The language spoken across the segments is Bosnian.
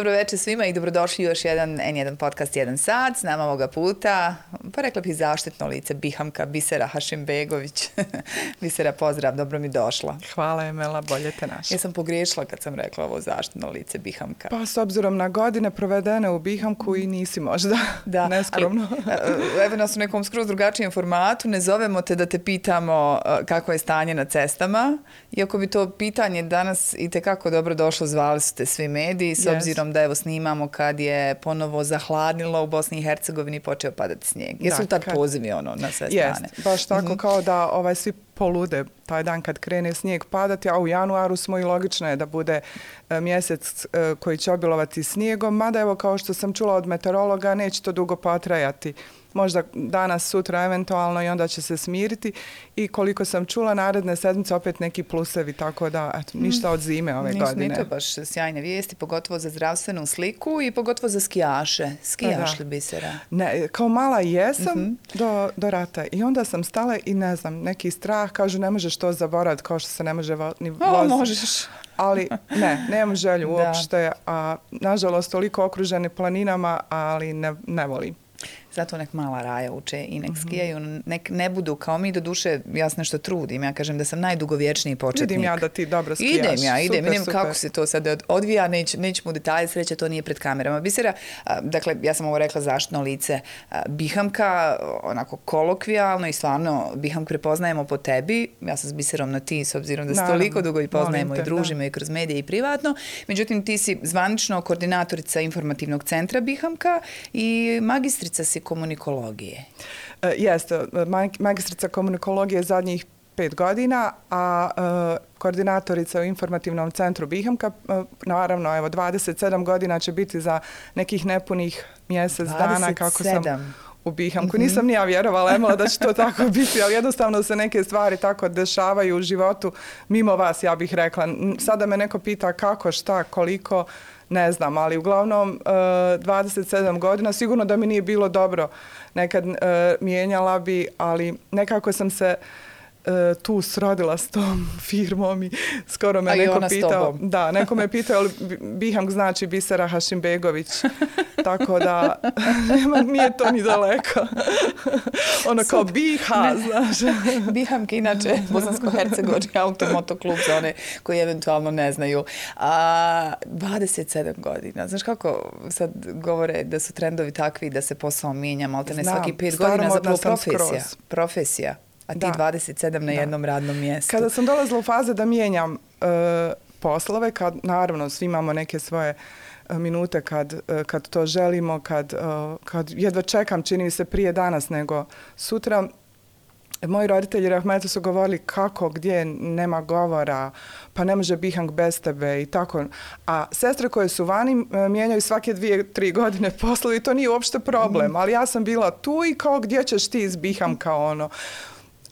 Dobro večer svima i dobrodošli u još jedan N1 podcast Jedan sat. S nama ovoga puta, pa rekla bih zaštitno lice, Bihamka, Bisera Hašimbegović. Bisera, pozdrav, dobro mi došla. Hvala Emela, bolje te našla. Ja sam pogriješila kad sam rekla ovo zaštitno lice Bihamka. Pa s obzirom na godine provedene u Bihamku i nisi možda da, neskromno. Ali, evo nas u nekom skroz drugačijem formatu, ne zovemo te da te pitamo kako je stanje na cestama, iako bi to pitanje danas i tekako dobro došlo, zvali su te svi mediji, s obzirom obzirom da evo snimamo kad je ponovo zahladnilo u Bosni i Hercegovini počeo padati snijeg. Jesu tad kad... pozivi ono na sve strane? Jest, baš tako mm -hmm. kao da ovaj svi polude taj dan kad krene snijeg padati, a u januaru smo i logično je da bude e, mjesec e, koji će obilovati snijegom, mada evo kao što sam čula od meteorologa, neće to dugo potrajati možda danas, sutra eventualno i onda će se smiriti i koliko sam čula naredne sedmice opet neki plusevi, tako da eto, ništa od zime ove Nisu godine. Nisu to baš sjajne vijesti, pogotovo za zdravstvenu sliku i pogotovo za skijaše. Skijaš li bisera? Ne, kao mala jesam mhm. -huh. do, do rata i onda sam stala i ne znam, neki strah, kažu ne možeš to zaboraviti kao što se ne može vo, ni voziti. O, možeš. ali ne, nemam želju uopšte, a nažalost toliko okruženi planinama, ali ne, ne volim. Zato nek mala raja uče i nek mm -hmm. skijaju, nek ne budu kao mi do duše, ja se nešto trudim, ja kažem da sam najdugovječniji početnik. Vidim ja da ti dobro skijaš. Idem ja, idem, super, idem super. kako se to sad odvija, neć, nećemo u detalje, sreće, to nije pred kamerama. Bisera, dakle, ja sam ovo rekla zaštno lice, Bihamka, onako kolokvijalno i stvarno Biham prepoznajemo po tebi, ja sam s Biserom na ti, s obzirom da se toliko dugo i poznajemo te, i družimo da. i kroz medije i privatno, međutim ti si zvanično koordinatorica informativnog centra Bihamka i magistrica si komunikologije. Uh, jeste, magistrica komunikologije zadnjih pet godina, a uh, koordinatorica u informativnom centru Bihamka, uh, naravno, evo, 27 godina će biti za nekih nepunih mjesec 27. dana kako sam u Bihamku. Mm -hmm. Nisam ni ja vjerovala, Emela, da će to tako biti, ali jednostavno se neke stvari tako dešavaju u životu mimo vas, ja bih rekla. Sada me neko pita kako, šta, koliko, ne znam, ali uglavnom e, 27 godina, sigurno da mi nije bilo dobro nekad e, mijenjala bi, ali nekako sam se uh, tu srodila s tom firmom i skoro me A neko pitao. Da, neko me pitao, ali Biham znači Bisera Hašimbegović. Tako da, nema, nije to ni daleko. ono kao Biha, znaš. Bihamke, inače, Bosansko-Hercegovički automotoklub za one koji eventualno ne znaju. A, 27 godina. Znaš kako sad govore da su trendovi takvi da se posao mijenja, malo te ne svaki 5 godina, zapravo profesija. Skroz. Profesija. A ti da. 27 na jednom da. radnom mjestu. Kada sam dolazila u faze da mijenjam uh, poslove, kad naravno svi imamo neke svoje E, minute kad, e, kad to želimo, kad, kad jedva čekam, čini mi se prije danas nego sutra. Moji roditelji Rahmetu su govorili kako, gdje, nema govora, pa ne može Bihang bez tebe i tako. A sestre koje su vani mijenjaju svake dvije, tri godine poslovi i to nije uopšte problem. Ali ja sam bila tu i kao gdje ćeš ti iz Biham kao ono.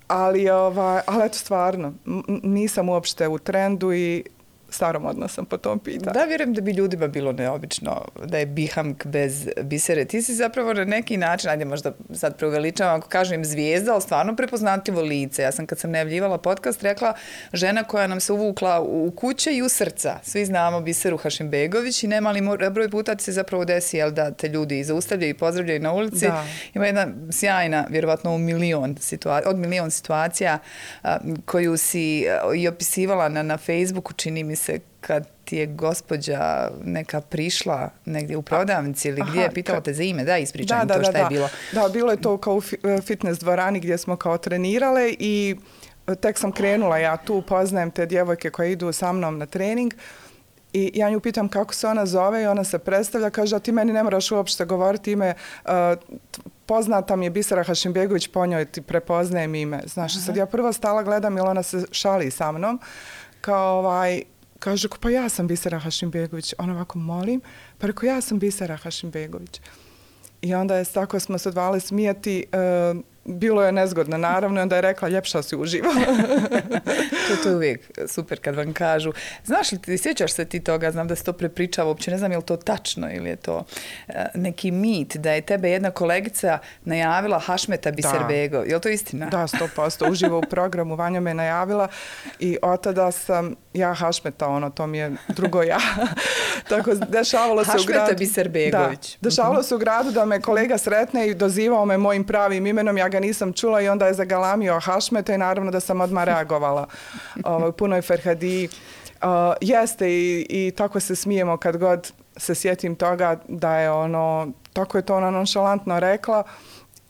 Ali, ovaj, ali eto stvarno, nisam uopšte u trendu i staromodna sam po tom pitanju. Da, vjerujem da bi ljudima bilo neobično da je bihamk bez bisere. Ti si zapravo na neki način, ajde možda sad preuveličavam ako kažem zvijezda, ali stvarno prepoznatljivo lice. Ja sam kad sam najavljivala podcast rekla žena koja nam se uvukla u kuće i u srca. Svi znamo biseru Hašimbegović i nema li broj puta ti se zapravo desi jel, da te ljudi zaustavljaju i pozdravljaju na ulici. Da. Ima jedna sjajna, vjerovatno u milion situacija, od milion situacija a, koju si a, i opisivala na, na Facebooku, čini mi se kad ti je gospođa neka prišla negdje u prodavnici ili gdje je pitala te za ime, da, ispričaj da, to šta da, je bilo. Da, bilo je to kao u e, fitness dvorani gdje smo kao trenirale i e, tek sam krenula, ja tu poznajem te djevojke koje idu sa mnom na trening i ja nju pitam kako se ona zove i ona se predstavlja, kaže, a ti meni ne moraš uopšte govoriti ime, uh, poznata mi je Bisera Hašimbegović, po njoj ti prepoznajem ime. Znaš, Aha. sad ja prvo stala gledam ili ona se šali sa mnom, kao ovaj, kaže, pa ja sam Bisera Hašimbegović. Ona ovako, molim, pa rekao, ja sam Bisera Hašimbegović. I onda je tako smo se odvali smijati. Uh, bilo je nezgodno, naravno, i onda je rekla, ljepša si uživa. to, to je uvijek super kad vam kažu. Znaš li ti, sjećaš se ti toga, znam da se to prepričava, uopće ne znam je li to tačno ili je to uh, neki mit, da je tebe jedna kolegica najavila Hašmeta Biserbego. Je li to istina? Da, sto posto. Uživo u programu Vanja me najavila i od tada sam ja Hašmeta, ono, to mi je drugo ja. Tako, dešavalo se u gradu. Hašmeta Biserbegović. Da, dešavalo se u gradu da me kolega sretne i dozivao me mojim pravim imenom, ja ga nisam čula i onda je zagalamio Hašmeta i naravno da sam odmah reagovala ovaj, punoj Ferhadi. Uh, jeste i, i tako se smijemo kad god se sjetim toga da je ono, tako je to ona nonšalantno rekla.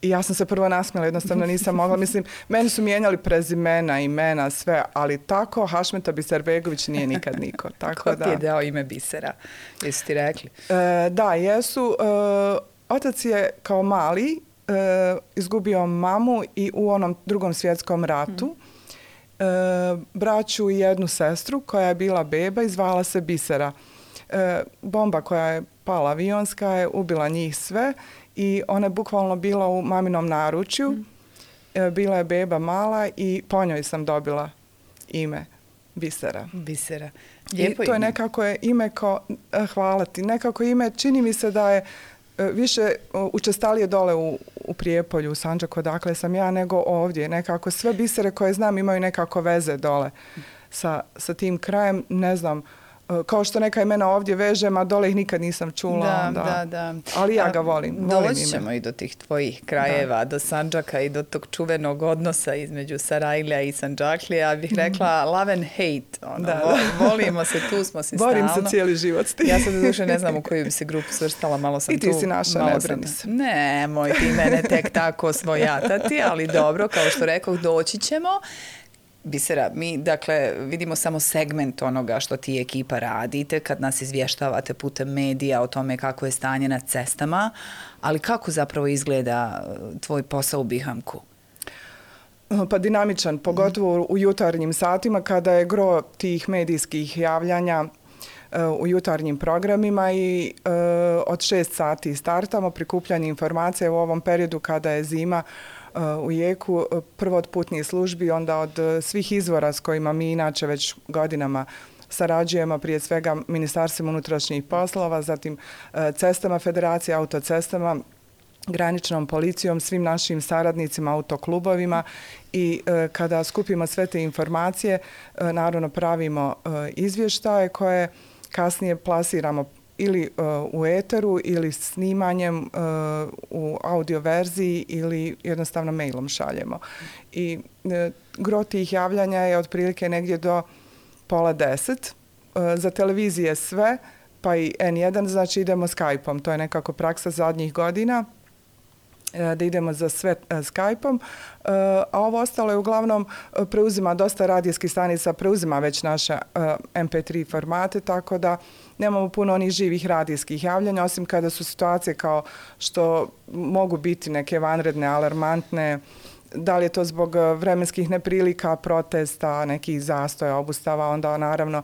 I ja sam se prvo nasmjela, jednostavno nisam mogla. Mislim, meni su mijenjali prezimena, imena, sve, ali tako Hašmeta Biserbegović nije nikad niko. Tako Ko ti je dao ime Bisera? Jesu ti rekli? E, da, jesu. E, otac je kao mali e, izgubio mamu i u onom drugom svjetskom ratu. Mm. E, braću i jednu sestru koja je bila beba i zvala se Bisera. E, bomba koja je pala avionska je ubila njih sve i ona je bukvalno bila u maminom naručju. Mm. E, bila je beba mala i po njoj sam dobila ime Bisera. Bisera. Lijepo I to je nekako je ime kao, e, hvala ti, nekako ime, čini mi se da je E, više učestalije dole u, u Prijepolju, u Sanđaku, odakle sam ja, nego ovdje. Nekako sve bisere koje znam imaju nekako veze dole sa, sa tim krajem. Ne znam, uh, kao što neka imena ovdje vežem, a dole ih nikad nisam čula. Da, onda. da, da. Ali ja ga volim. volim Doći ćemo i do tih tvojih krajeva, da. do Sanđaka i do tog čuvenog odnosa između Sarajlija i Sanđaklija. Bih mhm. rekla love and hate. Ono, da, da. Volimo se, tu smo si Borim stalno. se cijeli život s Ja sad duše ne znam u koju bi se grupu svrstala, malo sam tu. I ti tu, si naša, ne brini se. Ne, moj ti mene tek tako svojatati, ali dobro, kao što rekao, doći ćemo. Bisera, mi dakle vidimo samo segment onoga što ti ekipa radite kad nas izvještavate putem medija o tome kako je stanje na cestama, ali kako zapravo izgleda uh, tvoj posao u Bihamku? Pa dinamičan, pogotovo u jutarnjim satima kada je gro tih medijskih javljanja uh, u jutarnjim programima i uh, od šest sati startamo prikupljanje informacije u ovom periodu kada je zima Eh, u jeku eh, prvo od putnih službi, onda od eh, svih izvora s kojima mi inače već godinama sarađujemo prije svega Ministarstvom unutrašnjih poslova, zatim cestama federacije, autocestama, graničnom policijom, svim našim saradnicima, autoklubovima i e, kada skupimo sve te informacije, e, naravno pravimo e, izvještaje koje kasnije plasiramo ili uh, u eteru ili snimanjem uh, u audio verziji ili jednostavno mailom šaljemo. I uh, gro tih javljanja je otprilike negdje do pola deset. Uh, za televizije sve, pa i N1, znači idemo Skype-om. To je nekako praksa zadnjih godina E, da idemo za sve e, Skype-om, e, a ovo ostalo je uglavnom preuzima dosta radijskih stanica, preuzima već naše MP3 formate, tako da nemamo puno onih živih radijskih javljanja, osim kada su situacije kao što mogu biti neke vanredne, alarmantne, da li je to zbog vremenskih neprilika, protesta, nekih zastoja, obustava, onda naravno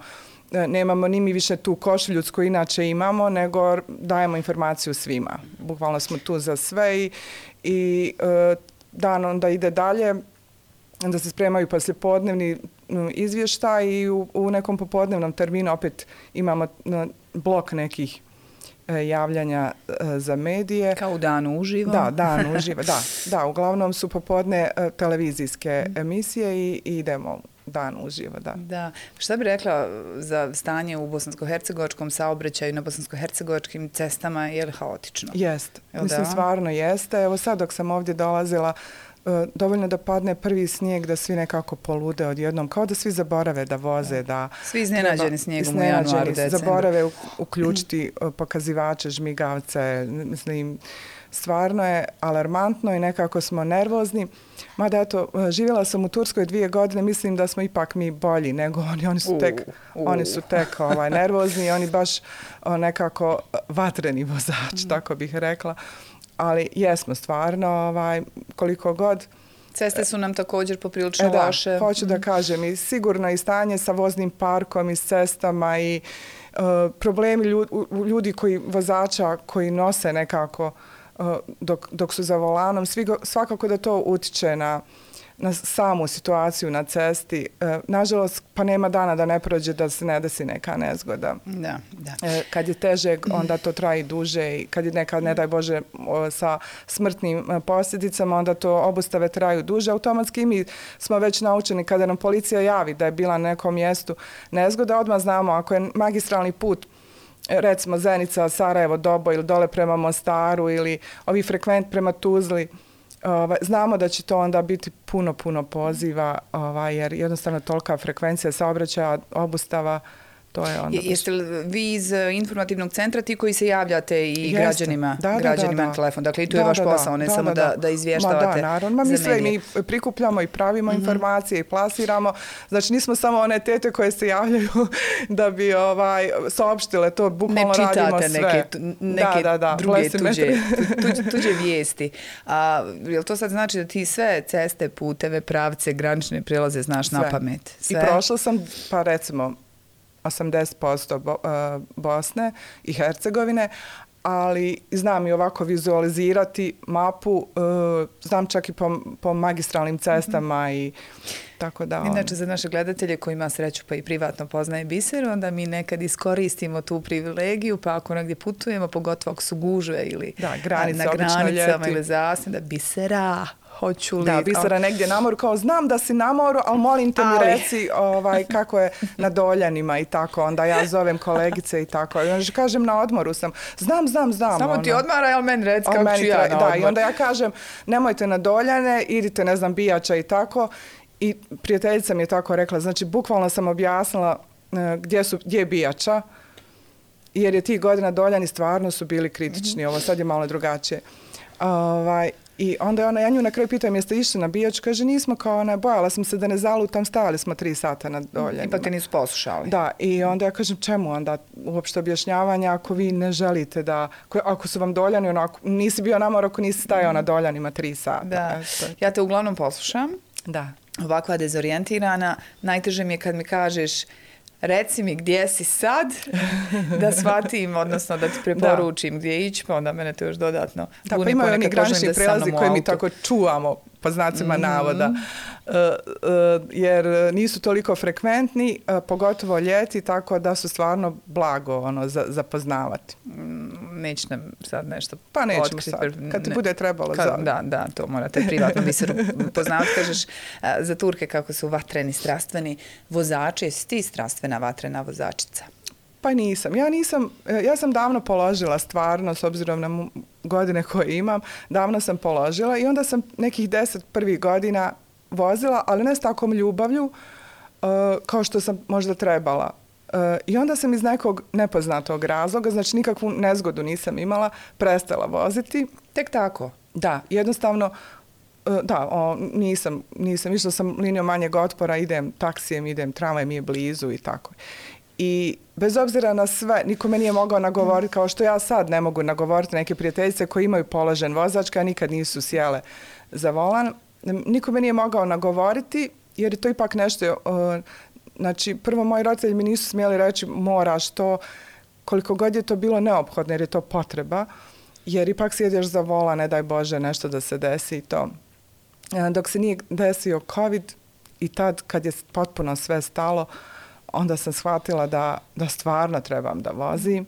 nemamo ni mi više tu košuljuc koju inače imamo, nego dajemo informaciju svima. Bukvalno smo tu za sve i, i eh, dan onda ide dalje, da se spremaju poslijepodnevni izvještaj i u, u nekom popodnevnom terminu opet imamo blok nekih e, javljanja e, za medije. Kao u danu uživo. Da, dan uživo, da. Da, uglavnom su popodne e, televizijske mhm. emisije i, i idemo dan uživo, da. Da. Šta bi rekla za stanje u bosansko-hercegovačkom saobraćaju na bosansko-hercegovačkim cestama, je li haotično? Jest. Mislim, da? stvarno jeste. Evo sad dok sam ovdje dolazila, E, dovoljno da padne prvi snijeg da svi nekako polude odjednom, kao da svi zaborave da voze, da... Svi iznenađeni snijegom u januaru, decembru. Zaborave uključiti e, pokazivače, žmigavce, mislim, stvarno je alarmantno i nekako smo nervozni. Mada eto, živjela sam u Turskoj dvije godine, mislim da smo ipak mi bolji nego oni. Oni su tek, uh, uh. Oni su tek ovaj, nervozni i oni baš nekako vatreni vozač, mm. tako bih rekla ali jesmo stvarno, ovaj, koliko god... Ceste su nam također poprilično e, da, loše. Hoću da mhm. kažem, i sigurno i stanje sa voznim parkom i s cestama i uh, problemi ljudi, ljudi koji vozača koji nose nekako uh, dok, dok su za volanom, svi go, svakako da to utiče na, na samu situaciju na cesti. E, nažalost, pa nema dana da ne prođe da se ne desi neka nezgoda. Da, da. E, kad je teže, onda to traji duže i kad je nekad, ne daj Bože, o, sa smrtnim e, posljedicama, onda to obustave traju duže. Automatski mi smo već naučeni kada nam policija javi da je bila na nekom mjestu nezgoda, odmah znamo ako je magistralni put recimo Zenica, Sarajevo, Dobo ili dole prema Mostaru ili ovi frekvent prema Tuzli, Ovaj, znamo da će to onda biti puno, puno poziva, ovaj, jer jednostavno tolika frekvencija saobraćaja, obustava, to je onda... Jeste li vi iz e, informativnog centra ti koji se javljate i Jeste. građanima, da, građanima da, da, na telefon? Dakle, i tu da, je vaš posao, ne da, samo da, da, da izvještavate Ma da, naravno. Ma, mi sve mi prikupljamo i pravimo mm -hmm. informacije i plasiramo. Znači, nismo samo one tete koje se javljaju da bi ovaj, saopštile to, bukvalno radimo sve. Neke, neke da, da, da, druge tuđe, tuđe, tuđe vijesti. A, je to sad znači da ti sve ceste, puteve, pravce, granične prilaze znaš sve. na pamet? Sve? I prošla sam, pa recimo, 80% Bo, uh, Bosne i Hercegovine, ali znam i ovako vizualizirati mapu, uh, znam čak i po, po magistralnim cestama mm -hmm. i tako da... Inače, za naše gledatelje koji ima sreću pa i privatno poznaje biser, onda mi nekad iskoristimo tu privilegiju, pa ako negdje putujemo, pogotovo ako su gužve ili da, granice, na granicama ili zasne, da bisera, hoću li... Da, bisera negdje na moru, kao znam da si na moru, ali molim te mi reci ovaj, kako je na Doljanima i tako. Onda ja zovem kolegice i tako. I onda kažem na odmoru sam. Znam, znam, znam. Samo ono. ti odmara, ali meni reci kako meni ću ja na Da, i onda ja kažem nemojte na Doljane, idite, ne znam, bijača i tako. I prijateljica mi je tako rekla, znači, bukvalno sam objasnila uh, gdje, su, gdje je bijača, jer je tih godina Doljani stvarno su bili kritični. -hmm. Ovo sad je malo drugačije. Ovaj, I onda je ona, ja nju na kraju pitam, jeste išli na bijač? Kaže, nismo kao ona, bojala sam se da ne zalutam, stali smo tri sata na dolje. Pa te nisu poslušali. Da, i onda ja kažem, čemu onda uopšte objašnjavanja ako vi ne želite da, ako su vam doljani, onako, nisi bio namor ako nisi stajao na doljanima tri sata. Da, Eto. ja te uglavnom poslušam. Da. Ovakva dezorijentirana, najteže mi je kad mi kažeš, reci mi gdje si sad, da shvatim, odnosno da ti preporučim da. gdje ići, pa onda mene to još dodatno da, pa imaju oni granični prelazi koje mi tako čuvamo po znacima mm. navoda. Uh, uh, jer nisu toliko frekventni, uh, pogotovo ljeti, tako da su stvarno blago ono, za, za poznavati. Mm, neće nam sad nešto Pa nećemo sad, kad ti ne, bude trebalo. Kad, za... Da, da, to morate privatno biseru poznavati. Kažeš za Turke kako su vatreni, strastveni vozači. Jesi ti strastvena vatrena vozačica? Pa nisam. Ja nisam, ja sam davno položila stvarno, s obzirom na godine koje imam, davno sam položila i onda sam nekih deset prvih godina vozila, ali ne s takom ljubavlju uh, kao što sam možda trebala. Uh, I onda sam iz nekog nepoznatog razloga, znači nikakvu nezgodu nisam imala, prestala voziti. Tek tako? Da, jednostavno, da, o, nisam, nisam, išla sam linijom manjeg otpora, idem taksijem, idem tramvajem, mi je blizu i tako. I bez obzira na sve, niko me nije mogao nagovoriti, kao što ja sad ne mogu nagovoriti neke prijateljice koje imaju položen vozačka, a nikad nisu sjele za volan. Niko me nije mogao nagovoriti, jer je to ipak nešto, znači, prvo moji roditelji mi nisu smjeli reći moraš to, koliko god je to bilo neophodno, jer je to potreba, jer ipak sjedeš za vola, ne daj Bože, nešto da se desi i to. E, dok se nije desio COVID i tad kad je potpuno sve stalo, uh, onda sam shvatila da, da stvarno trebam da vozim.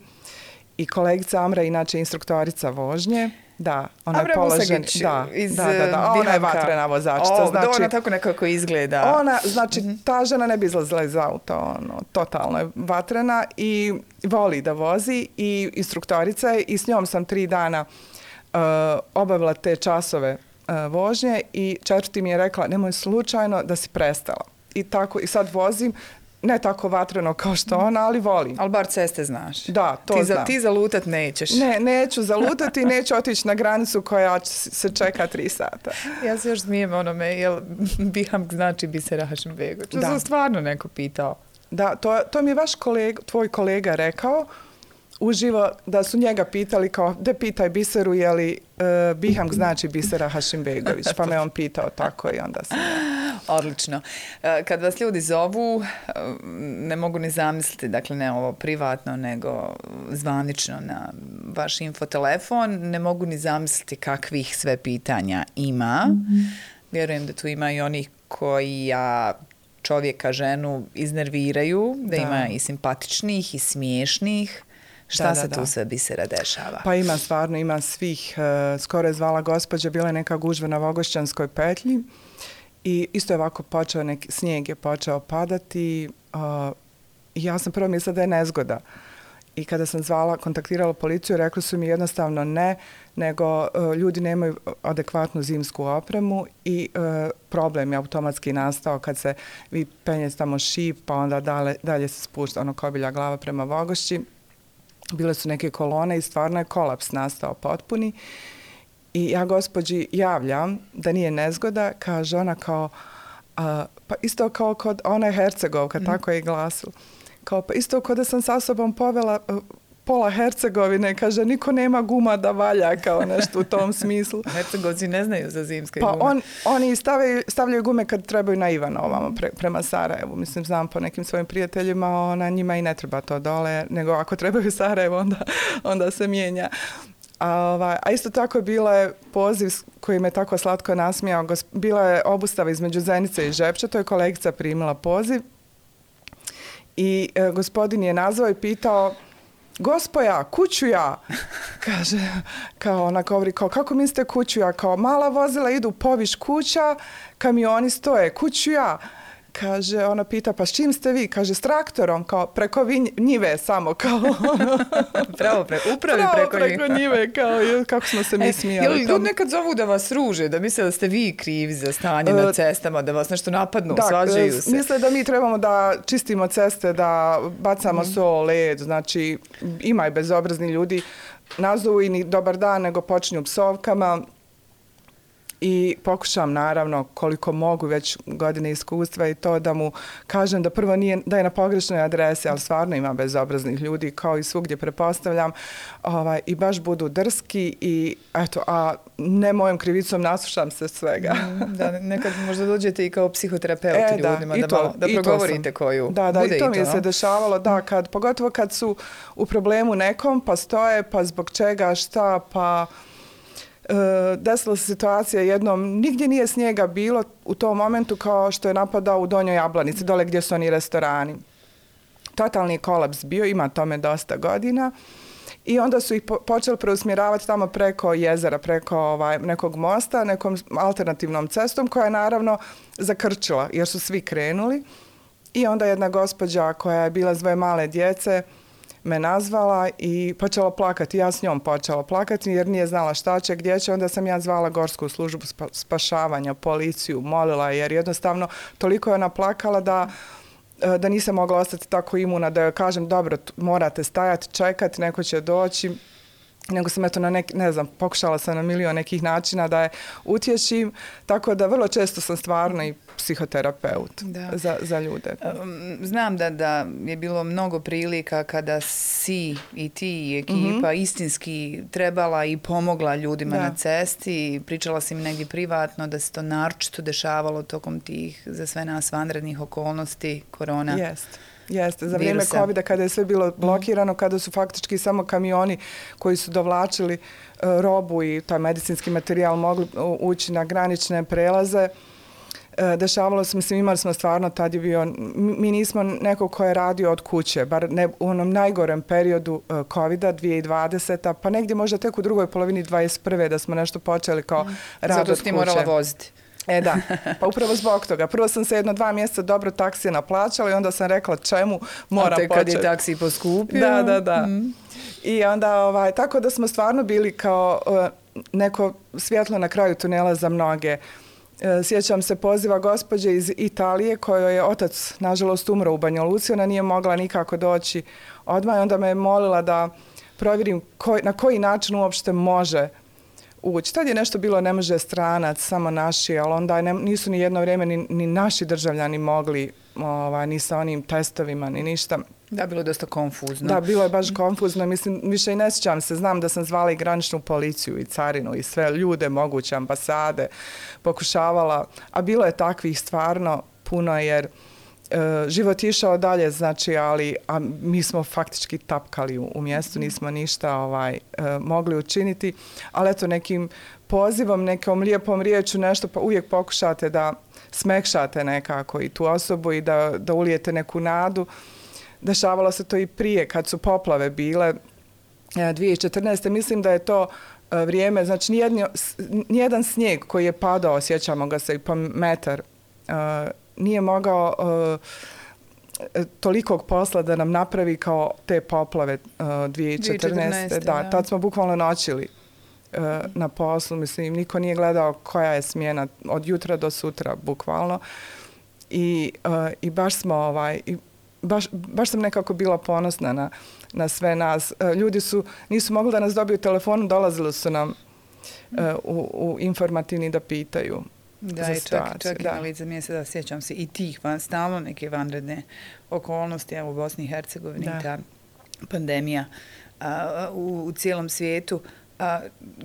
I kolegica Amra, inače instruktorica vožnje, da, ona Amra je položen, da, iz da, da, da, ona je vatrena vozačica. O, znači, ona tako nekako izgleda. Ona, znači, mm -hmm. ta žena ne bi izlazila iz auta, ono, totalno je vatrena i voli da vozi i instruktorica je i s njom sam tri dana uh, obavila te časove uh, vožnje i četvrti mi je rekla, nemoj slučajno da si prestala. I tako, i sad vozim, ne tako vatreno kao što ona, ali volim. Ali bar ceste znaš. Da, to ti znam. Ti zalutat nećeš. Ne, neću zalutati neću otići na granicu koja se čeka tri sata. Ja se još smijem onome, jel Biham znači bi se Rahašim Bego. To sam stvarno neko pitao. Da, to, to mi je vaš kolega, tvoj kolega rekao, uživo da su njega pitali kao, de pitaj Biseru, je li uh, Biham znači Bisera Hašimbegović, pa me on pitao tako i onda sam... Odlično. E, kad vas ljudi zovu, e, ne mogu ni zamisliti, dakle ne ovo privatno, nego zvanično na vaš infotelefon, ne mogu ni zamisliti kakvih sve pitanja ima. Mm -hmm. Vjerujem da tu ima i onih koji ja čovjeka, ženu iznerviraju, da, da. ima i simpatičnih i smiješnih. Šta da, se da, tu da. sve bisera dešava? Pa ima stvarno, ima svih. Uh, skoro je zvala gospođa, bila je neka gužva na Vogošćanskoj petlji i isto je ovako počeo, neki snijeg je počeo padati uh, i ja sam prvo mislila da je nezgoda. I kada sam zvala, kontaktirala policiju, rekli su mi jednostavno ne, nego uh, ljudi nemaju adekvatnu zimsku opremu i uh, problem je automatski nastao kad se vi penjete tamo šip, pa onda dalje, dalje se spušta ono kobilja glava prema Vogošći bile su neke kolone i stvarno je kolaps nastao potpuni. I ja gospođi javljam da nije nezgoda, kaže ona kao, a, pa isto kao kod, ona je Hercegovka, mm. tako je i glasila. Kao, pa isto kod da sam sa sobom povela pola Hercegovine, kaže, niko nema guma da valja, kao nešto u tom smislu. Hercegovci ne znaju za zimske pa gume. On, oni stavljaju, stavljaju gume kad trebaju na Ivana ovamo pre, prema Sarajevu. Mislim, znam po nekim svojim prijateljima, ona njima i ne treba to dole, nego ako trebaju Sarajevo, onda, onda se mijenja. A, ovaj, a isto tako je bila je poziv koji me tako slatko nasmijao. Bila je obustava između Zenice i Žepča, to je kolegica primila poziv. I e, gospodin je nazvao i pitao gospoja, kuću ja. Kaže, kao ona govori, kao, kako mislite kuću ja? Kao, mala vozila idu poviš kuća, kamioni stoje, kuću ja. Kaže, ona pita, pa s čim ste vi? Kaže, s traktorom, kao, preko njive samo, kao. Pravo, pre, upravi Pravo preko, preko njive, kao, kako smo se mi e, smijali. Jel ljudi nekad zovu da vas ruže, da misle da ste vi krivi za stanje uh, na cestama, da vas nešto napadnu, da, svađaju se? Misle da mi trebamo da čistimo ceste, da bacamo mm. so, led, znači, ima i bezobrazni ljudi, nazovu i ni dobar dan, nego počinju psovkama, i pokušam naravno koliko mogu već godine iskustva i to da mu kažem da prvo nije da je na pogrešnoj adresi, ali stvarno ima bezobraznih ljudi kao i svugdje prepostavljam ovaj, i baš budu drski i eto, a ne mojom krivicom naslušam se svega. Mm, da, nekad možda dođete i kao psihoterapeut e, ljudima da, da, malo, da progovorite koju. Da, da, Bude i to, to mi se dešavalo, da, kad, pogotovo kad su u problemu nekom, pa stoje, pa zbog čega, šta, pa E, desila se situacija jednom, nigdje nije snijega bilo u tom momentu kao što je napadao u Donjoj Jablanici, dole gdje su oni restorani. Totalni kolaps bio, ima tome dosta godina. I onda su ih po počeli preusmjeravati tamo preko jezera, preko ovaj, nekog mosta, nekom alternativnom cestom koja je naravno zakrčila jer su svi krenuli. I onda jedna gospođa koja je bila zvoje male djece, me nazvala i počela plakati. Ja s njom počela plakati jer nije znala šta će, gdje će. Onda sam ja zvala Gorsku službu spašavanja, policiju, molila jer jednostavno toliko je ona plakala da e, da nisam mogla ostati tako imuna da joj kažem dobro, morate stajati, čekati, neko će doći nego sam eto na neki, ne znam, pokušala sam na milion nekih načina da je utješim, tako da vrlo često sam stvarno i psihoterapeut da. Za, za ljude. Znam da, da je bilo mnogo prilika kada si i ti i ekipa mm -hmm. istinski trebala i pomogla ljudima da. na cesti. Pričala si mi negdje privatno da se to naročito dešavalo tokom tih za sve nas vanrednih okolnosti korona. Jeste. Jeste, za vrijeme covid kada je sve bilo blokirano, kada su faktički samo kamioni koji su dovlačili e, robu i taj medicinski materijal mogli ući na granične prelaze, e, dešavalo se, mislim, imali smo stvarno, tad je bio, mi nismo neko ko je radio od kuće, bar ne u onom najgorem periodu e, COVID-a 2020 pa negdje možda tek u drugoj polovini 21. da smo nešto počeli kao mm. rad od kuće. Zato ti morala voziti. E da, pa upravo zbog toga. Prvo sam se jedno dva mjeseca dobro taksije naplaćala i onda sam rekla čemu moram početi. A te kad je taksi poskupio. Da, da, da. Mm. I onda, ovaj, tako da smo stvarno bili kao uh, neko svjetlo na kraju tunela za mnoge. Uh, sjećam se poziva gospođe iz Italije kojoj je otac, nažalost, umro u Banja Luci. Ona nije mogla nikako doći odmah i onda me je molila da provjerim koj, na koji način uopšte može ući. Tad je nešto bilo, ne može stranac, samo naši, ali onda ne, nisu ni jedno vrijeme ni, ni naši državljani mogli ovaj, ni sa onim testovima, ni ništa. Da, bilo je dosta konfuzno. Da, bilo je baš konfuzno. Mislim, više i ne sjećam se. Znam da sam zvala i graničnu policiju i carinu i sve ljude moguće ambasade. Pokušavala. A bilo je takvih stvarno puno jer e, život je išao dalje, znači, ali a mi smo faktički tapkali u, u mjestu, nismo ništa ovaj e, mogli učiniti. Ali eto, nekim pozivom, nekom lijepom riječu nešto, pa uvijek pokušate da smekšate nekako i tu osobu i da, da ulijete neku nadu. Dešavalo se to i prije kad su poplave bile 2014. Mislim da je to e, vrijeme, znači nijedni, nijedan snijeg koji je padao, sjećamo ga se i po metar, e, nije mogao e, tolikog posla da nam napravi kao te poplave 2014. 2014 da, da, tad smo bukvalno noćili na poslu, mislim, niko nije gledao koja je smjena od jutra do sutra, bukvalno. I, i baš smo, ovaj, i baš, baš sam nekako bila ponosna na, na sve nas. Ljudi su, nisu mogli da nas dobiju telefon, dolazili su nam uh, u, u informativni da pitaju da, za situaciju. Čak, čak da. i na lice da sjećam se i tih van, stalno neke vanredne okolnosti, evo u Bosni i Hercegovini, ta pandemija a, u, u cijelom svijetu. A,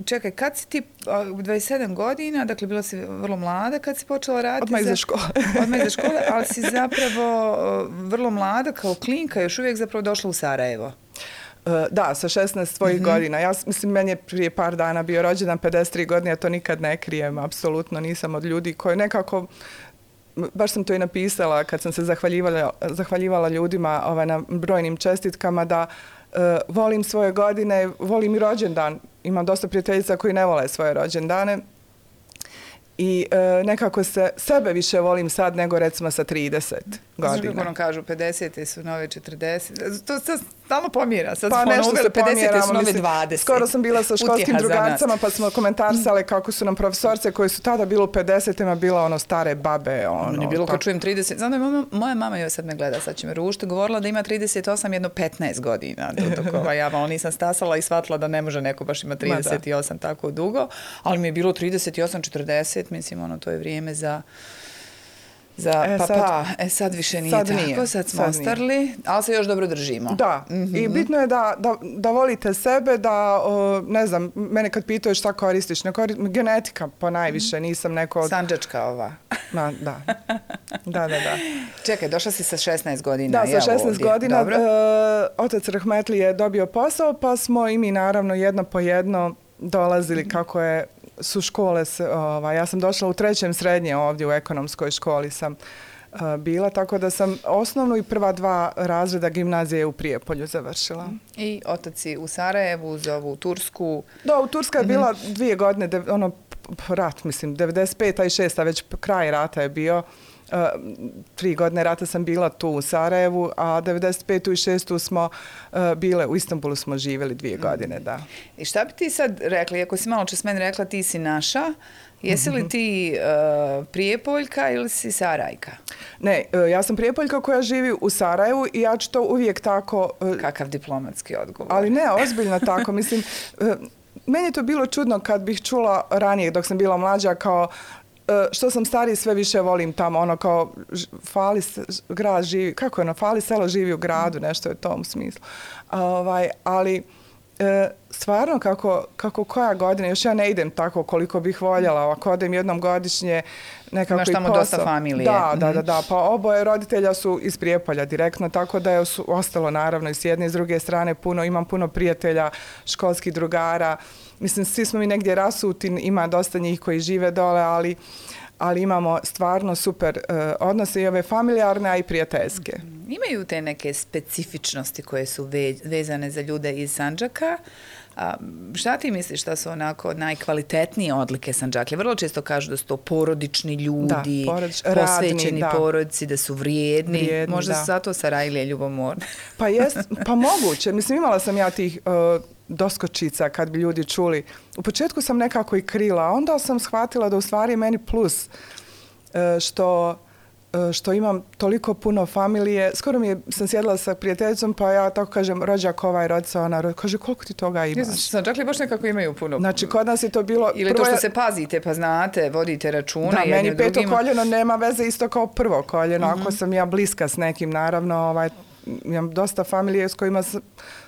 čekaj, kad si ti, a, 27 godina, dakle bila si vrlo mlada kad si počela raditi? Odmah iza škole. odmah iza škole, ali si zapravo vrlo mlada kao klinka, još uvijek zapravo došla u Sarajevo. E, da, sa 16 svojih mm -hmm. godina. Ja mislim, meni je prije par dana bio rođendan 53 godine, ja to nikad ne krijem, apsolutno nisam od ljudi koji nekako baš sam to i napisala kad sam se zahvaljivala, zahvaljivala ljudima ovaj, na brojnim čestitkama da uh, volim svoje godine, volim i rođendan imam dosta prijateljica koji ne vole svoje rođendane i e, nekako se sebe više volim sad nego recimo sa 30 godina. Znači kako ono kažu, 50. su nove 40. To se stalno pomjera. Sad pa smo nešto ono se 50. su nove 20. Skoro sam bila sa školskim drugarcama pa smo komentarsale kako su nam profesorce koji su tada bilo u 50-ima bila ono stare babe. Ono, Meni je bilo kad čujem 30. Znam da je moja, moja mama joj sad me gleda, sad će me rušiti, govorila da ima 38 jedno 15 godina. Dok ova ja malo nisam stasala i shvatila da ne može neko baš ima 38 tako dugo. Ali mi je bilo 38, 40, mislim, ono, to je vrijeme za za e, papa. Sad, e sad više nije sad tako, nije. sad smo sad ostarli, nije. ali se još dobro držimo. Da, mm -hmm. i bitno je da, da, da volite sebe, da, o, ne znam, mene kad pitaju šta koristiš, ne koristim, genetika po najviše, -hmm. nisam neko... Od... Sanđačka ova. Ma, da. da, da, da. Čekaj, došla si sa 16 godina. Da, sa 16 ovdje. godina. Dobro. E, otac Rahmetli je dobio posao, pa smo i mi naravno jedno po jedno dolazili -hmm. kako je su škole, ovaj, ja sam došla u trećem srednje ovdje u ekonomskoj školi sam uh, bila, tako da sam osnovnu i prva dva razreda gimnazije u Prijepolju završila. I otaci u Sarajevu, za ovu Tursku? Da, u Turska je bila dvije godine, ono, rat, mislim, 95. i 6. već kraj rata je bio. Uh, tri godine rata sam bila tu u Sarajevu, a 95. i 6. smo uh, bile, u Istanbulu smo živjeli dvije mm. godine, da. I šta bi ti sad rekla, ako si malo čas meni rekla ti si naša, jesi li ti uh, Prijepoljka ili si Sarajka? Ne, ja sam Prijepoljka koja živi u Sarajevu i ja ću to uvijek tako... Uh, Kakav diplomatski odgovor. Ali ne, ozbiljno tako, mislim... Uh, Meni je to bilo čudno kad bih čula ranije dok sam bila mlađa kao E, što sam stariji sve više volim tamo, ono kao fali grad živi, kako je ono, fali selo živi u gradu, nešto je u tom smislu. Ovaj, ali e, stvarno kako, kako koja godina, još ja ne idem tako koliko bih voljela, ako odem jednom godišnje, nekako Imaš i tamo dosta familije. Da, da, da, da, pa oboje roditelja su iz Prijepolja direktno, tako da je su ostalo naravno i s jedne i s druge strane puno, imam puno prijatelja, školskih drugara, mislim, svi smo mi negdje rasuti, ima dosta njih koji žive dole, ali ali imamo stvarno super uh, odnose i ove familijarne, a i prijateljske. Mm, imaju te neke specifičnosti koje su ve vezane za ljude iz Sanđaka. A, šta ti misliš šta su onako najkvalitetnije odlike Sanđaklje? Vrlo često kažu da su to porodični ljudi, da, porodič, posvećeni radni, porodici, da su vrijedni. vrijedni Možda da. su zato Sarajlije ljubomorne. Pa jest, pa moguće. Mislim, imala sam ja tih uh, doskočica kad bi ljudi čuli. U početku sam nekako i krila, onda sam shvatila da u stvari meni plus e, što e, što imam toliko puno familije. Skoro mi je, sam sjedila sa prijateljicom, pa ja tako kažem, rođak ovaj, rodica, ona kaže, koliko ti toga imaš? Jesu, sam čak li baš nekako imaju puno? Znači, kod nas je to bilo... Ili prvo to što se pazite, pa znate, vodite računa da, meni peto drugim... koljeno nema veze isto kao prvo koljeno. Mm -hmm. Ako sam ja bliska s nekim, naravno, ovaj, imam dosta familije s kojima s-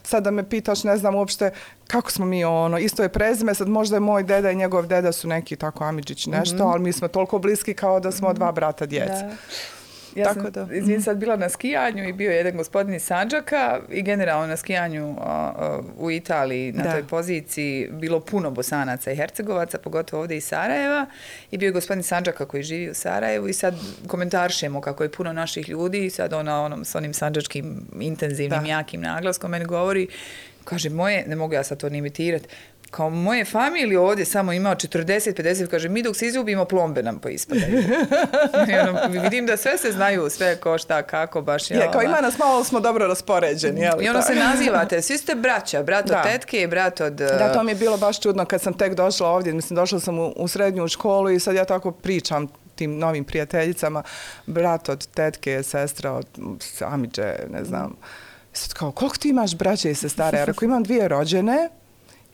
sad da me pitaš, ne znam uopšte kako smo mi ono, isto je prezime, sad možda je moj deda i njegov deda su neki tako Amidžić nešto, ali mi smo toliko bliski kao da smo dva brata djece. Da. Ja Tako sam, da, izvin, sad bila na skijanju i bio je jedan gospodin iz Sanđaka i generalno na skijanju a, a, u Italiji na Da. toj poziciji bilo puno bosanaca i hercegovaca, pogotovo ovdje iz Sarajeva i bio je gospodin Sanđaka koji živi u Sarajevu i sad komentaršemo kako je puno naših ljudi i sad ona onom s onim sanđačkim intenzivnim, Da. jakim naglaskom meni govori, kaže moje, ne mogu ja sad to ni imitirati, kao moje familije ovdje samo ima 40-50, kaže mi dok se izljubimo plombe nam poispadaju. Ono, vidim da sve se znaju, sve ko šta, kako, baš je. Je, kao ima nas malo, smo dobro raspoređeni. Jel, I ono se tako? nazivate, svi ste braća, brat od Da. tetke i brat od... Da, to mi je bilo baš čudno kad sam tek došla ovdje. Mislim, došla sam u, u srednju školu i sad ja tako pričam tim novim prijateljicama, brat od tetke, sestra od Amidže, ne znam. Sad kao, koliko ti imaš braće i sestara? Ja rekao, imam dvije rođene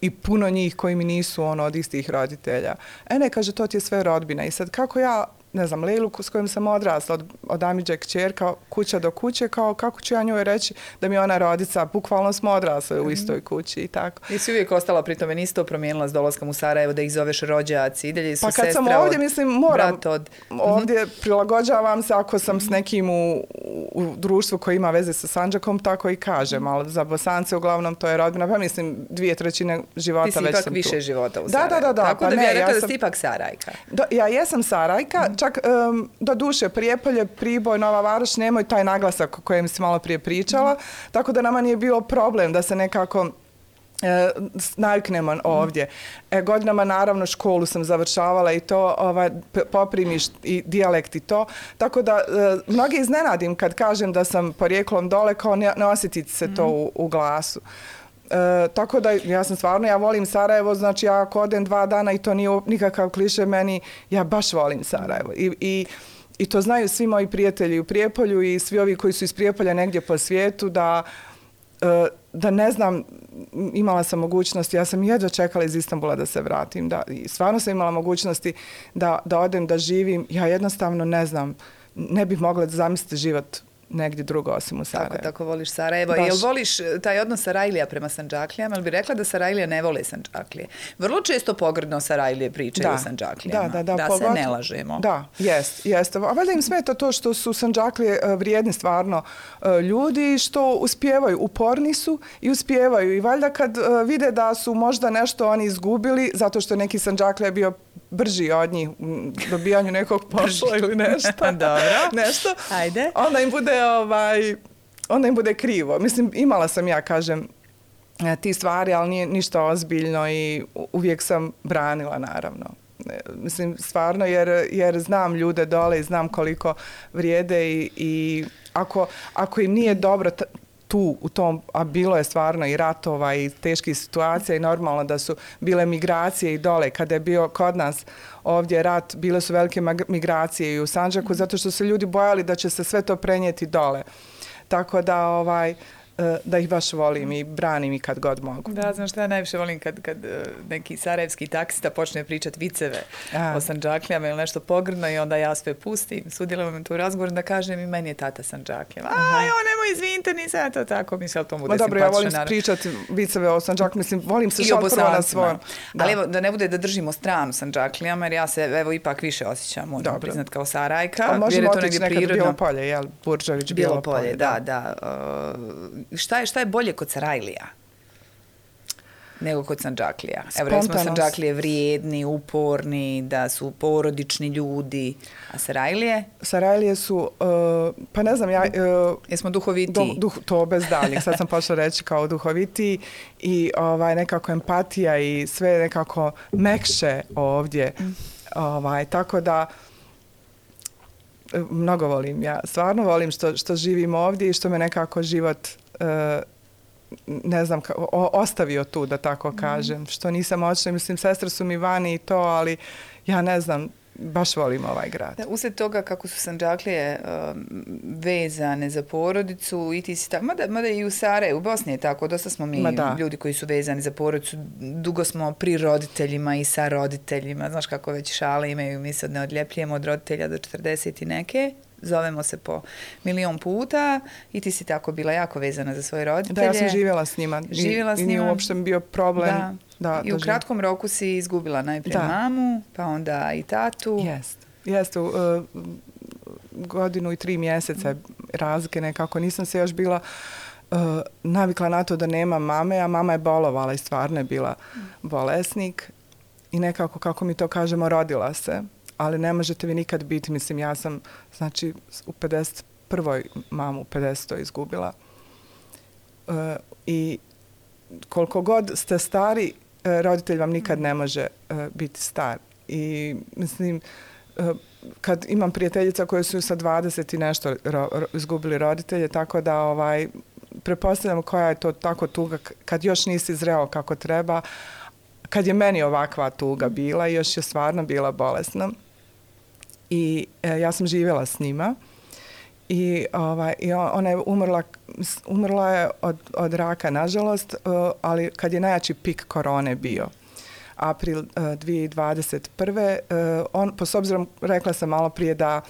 i puno njih koji mi nisu ono od istih roditelja. E ne, kaže, to ti je sve rodbina. I sad kako ja ne znam, Lejlu s kojom sam odrasla od, od Amidže kćerka, kuća do kuće, kao kako ću ja njoj reći da mi ona rodica, bukvalno smo odrasle u istoj kući i tako. I si uvijek ostala pri tome, nisi to promijenila s dolaskom u Sarajevo, da ih zoveš rođaci, i dalje su Pa kad sestra sam ovdje, od, mislim, moram, od... ovdje prilagođavam se ako sam s nekim u, u društvu koji ima veze sa Sanđakom, tako i kažem, ali za Bosance uglavnom to je rodbina, pa mislim dvije trećine života Ti si već ipak sam više tu. života u Da, Sarajevu. da, da, da, Tako pa da bi ne, ja rekla ja da sam- si ipak Sarajka. Do, ja jesam Sarajka, čak um, do duše Prijepolje, Priboj, Nova Varoš nemaju taj naglasak o kojem si malo prije pričala, tako da nama nije bilo problem da se nekako e, naviknemo ovdje. E, godinama naravno školu sam završavala i to ovaj, poprimiš i dijalekt i to. Tako da e, mnogi iznenadim kad kažem da sam porijeklom dole kao ne, ne osjeti se to u, u glasu. E, tako da ja sam stvarno, ja volim Sarajevo, znači ja ako odem dva dana i to nije nikakav kliše meni, ja baš volim Sarajevo. I, i, i to znaju svi moji prijatelji u Prijepolju i svi ovi koji su iz Prijepolja negdje po svijetu da e, da ne znam, imala sam mogućnosti, ja sam jedva čekala iz Istanbula da se vratim, da, i stvarno sam imala mogućnosti da, da odem, da živim, ja jednostavno ne znam, ne bih mogla da zamisliti život negdje drugo osim u Sarajevu. Tako, tako voliš Sarajevo. Baš. Jel voliš e, taj odnos Sarajlija prema Sanđaklijama? Jel bi rekla da Sarajlija ne vole Sanđaklije? Vrlo često pogrdno Sarajlije pričaju o Sanđaklijama. Da, da, da, da se pogotovo- ne lažemo. Da, jest, jest. A valjda im smeta to što su Sanđaklije e, vrijedni stvarno e, ljudi, što uspijevaju, uporni su i uspijevaju. I valjda kad vide da su možda nešto oni izgubili, zato što neki Sanđaklija bio brži od njih u dobijanju nekog posla ili nešto. Dobro. nešto. Ajde. Onda im bude ovaj onda im bude krivo. Mislim, imala sam ja, kažem, e, ti stvari, ali nije ništa ozbiljno i uvijek sam branila, naravno. E, Mislim, stvarno, jer, jer znam ljude dole i znam koliko vrijede i, i ako, ako im nije dobro tu u tom, a bilo je stvarno i ratova i teških situacija i normalno da su bile migracije i dole. Kada je bio kod nas ovdje rat, bile su velike migracije i u Sanđaku zato što se ljudi bojali da će se sve to prenijeti dole. Tako da ovaj e, da ih baš volim i branim i kad god mogu. Da, znam šta ja najviše volim kad, kad e, neki sarajevski taksista počne pričat viceve A. o Sanđaklijama ili nešto pogrdno i onda ja sve pustim, sudjelujem tu razgovor da kažem i meni je tata Sanđaklijama. Aj, o, nemoj, izvinite, nisam ja to tako mislila, to bude Ma dobro, ja volim naravno. pričati viceve o Sanđaku, mislim, volim se šal prvo na svoj. Da. Ali evo, da ne bude da držimo stranu Sanđaklijama, jer ja se evo ipak više osjećam, moram Dobro. priznat kao Sarajka, A možemo otići nekad prirodno. Bijelo polje, jel? Burđević, Bijelo polje, da, da. Uh, šta, je, šta je bolje kod Sarajlija? nego kod Sanđaklija. Evo recimo. Sanđaklije vrijedni, uporni, da su porodični ljudi. A Sarajlije? Sarajlije su, uh, pa ne znam, ja... Uh, Jesmo duhoviti? Do, duh, to bez daljnjeg. Sad sam počela reći kao duhoviti i ovaj, nekako empatija i sve nekako mekše ovdje. Ovaj, tako da e, mnogo volim ja. Stvarno volim što, što živim ovdje i što me nekako život ne znam, o, ostavio tu, da tako kažem. Što nisam očela, mislim, sestre su mi vani i to, ali ja ne znam, baš volim ovaj grad. Da, usred toga kako su Sanđaklije um, vezane za porodicu i ti si tako, mada, mada i u Sarajevu, u Bosni je tako, dosta smo mi ljudi koji su vezani za porodicu, dugo smo pri roditeljima i sa roditeljima, znaš kako već šale imaju, mi se ne odljepljujemo od roditelja do 40 i neke, zovemo se po milion puta i ti si tako bila jako vezana za svoje roditelje. Da, ja sam živjela s njima. Živjela s njima. I nije uopšte bio problem. Da. Da, I u kratkom roku si izgubila najprije da. mamu, pa onda i tatu. Jeste. Jeste. Uh, godinu i tri mjeseca razlike nekako. Nisam se još bila uh, navikla na to da nema mame, a mama je bolovala i stvarno je bila bolesnik. I nekako, kako mi to kažemo, rodila se. Ali ne možete vi nikad biti. Mislim, ja sam, znači, u 51. mamu u 50. izgubila. e, I koliko god ste stari, e, roditelj vam nikad ne može e, biti star. I mislim, e, kad imam prijateljica koje su sa 20 i nešto ro, ro, izgubili roditelje, tako da ovaj prepostavljam koja je to tako tuga kad još nisi zreo kako treba, kad je meni ovakva tuga bila i još je stvarno bila bolesna. I e, ja sam živjela s njima i, ovaj, i ona je umrla, umrla je od, od raka, nažalost, uh, ali kad je najjači pik korone bio april uh, 2021. Uh, on, po s obzirom, rekla sam malo prije da uh,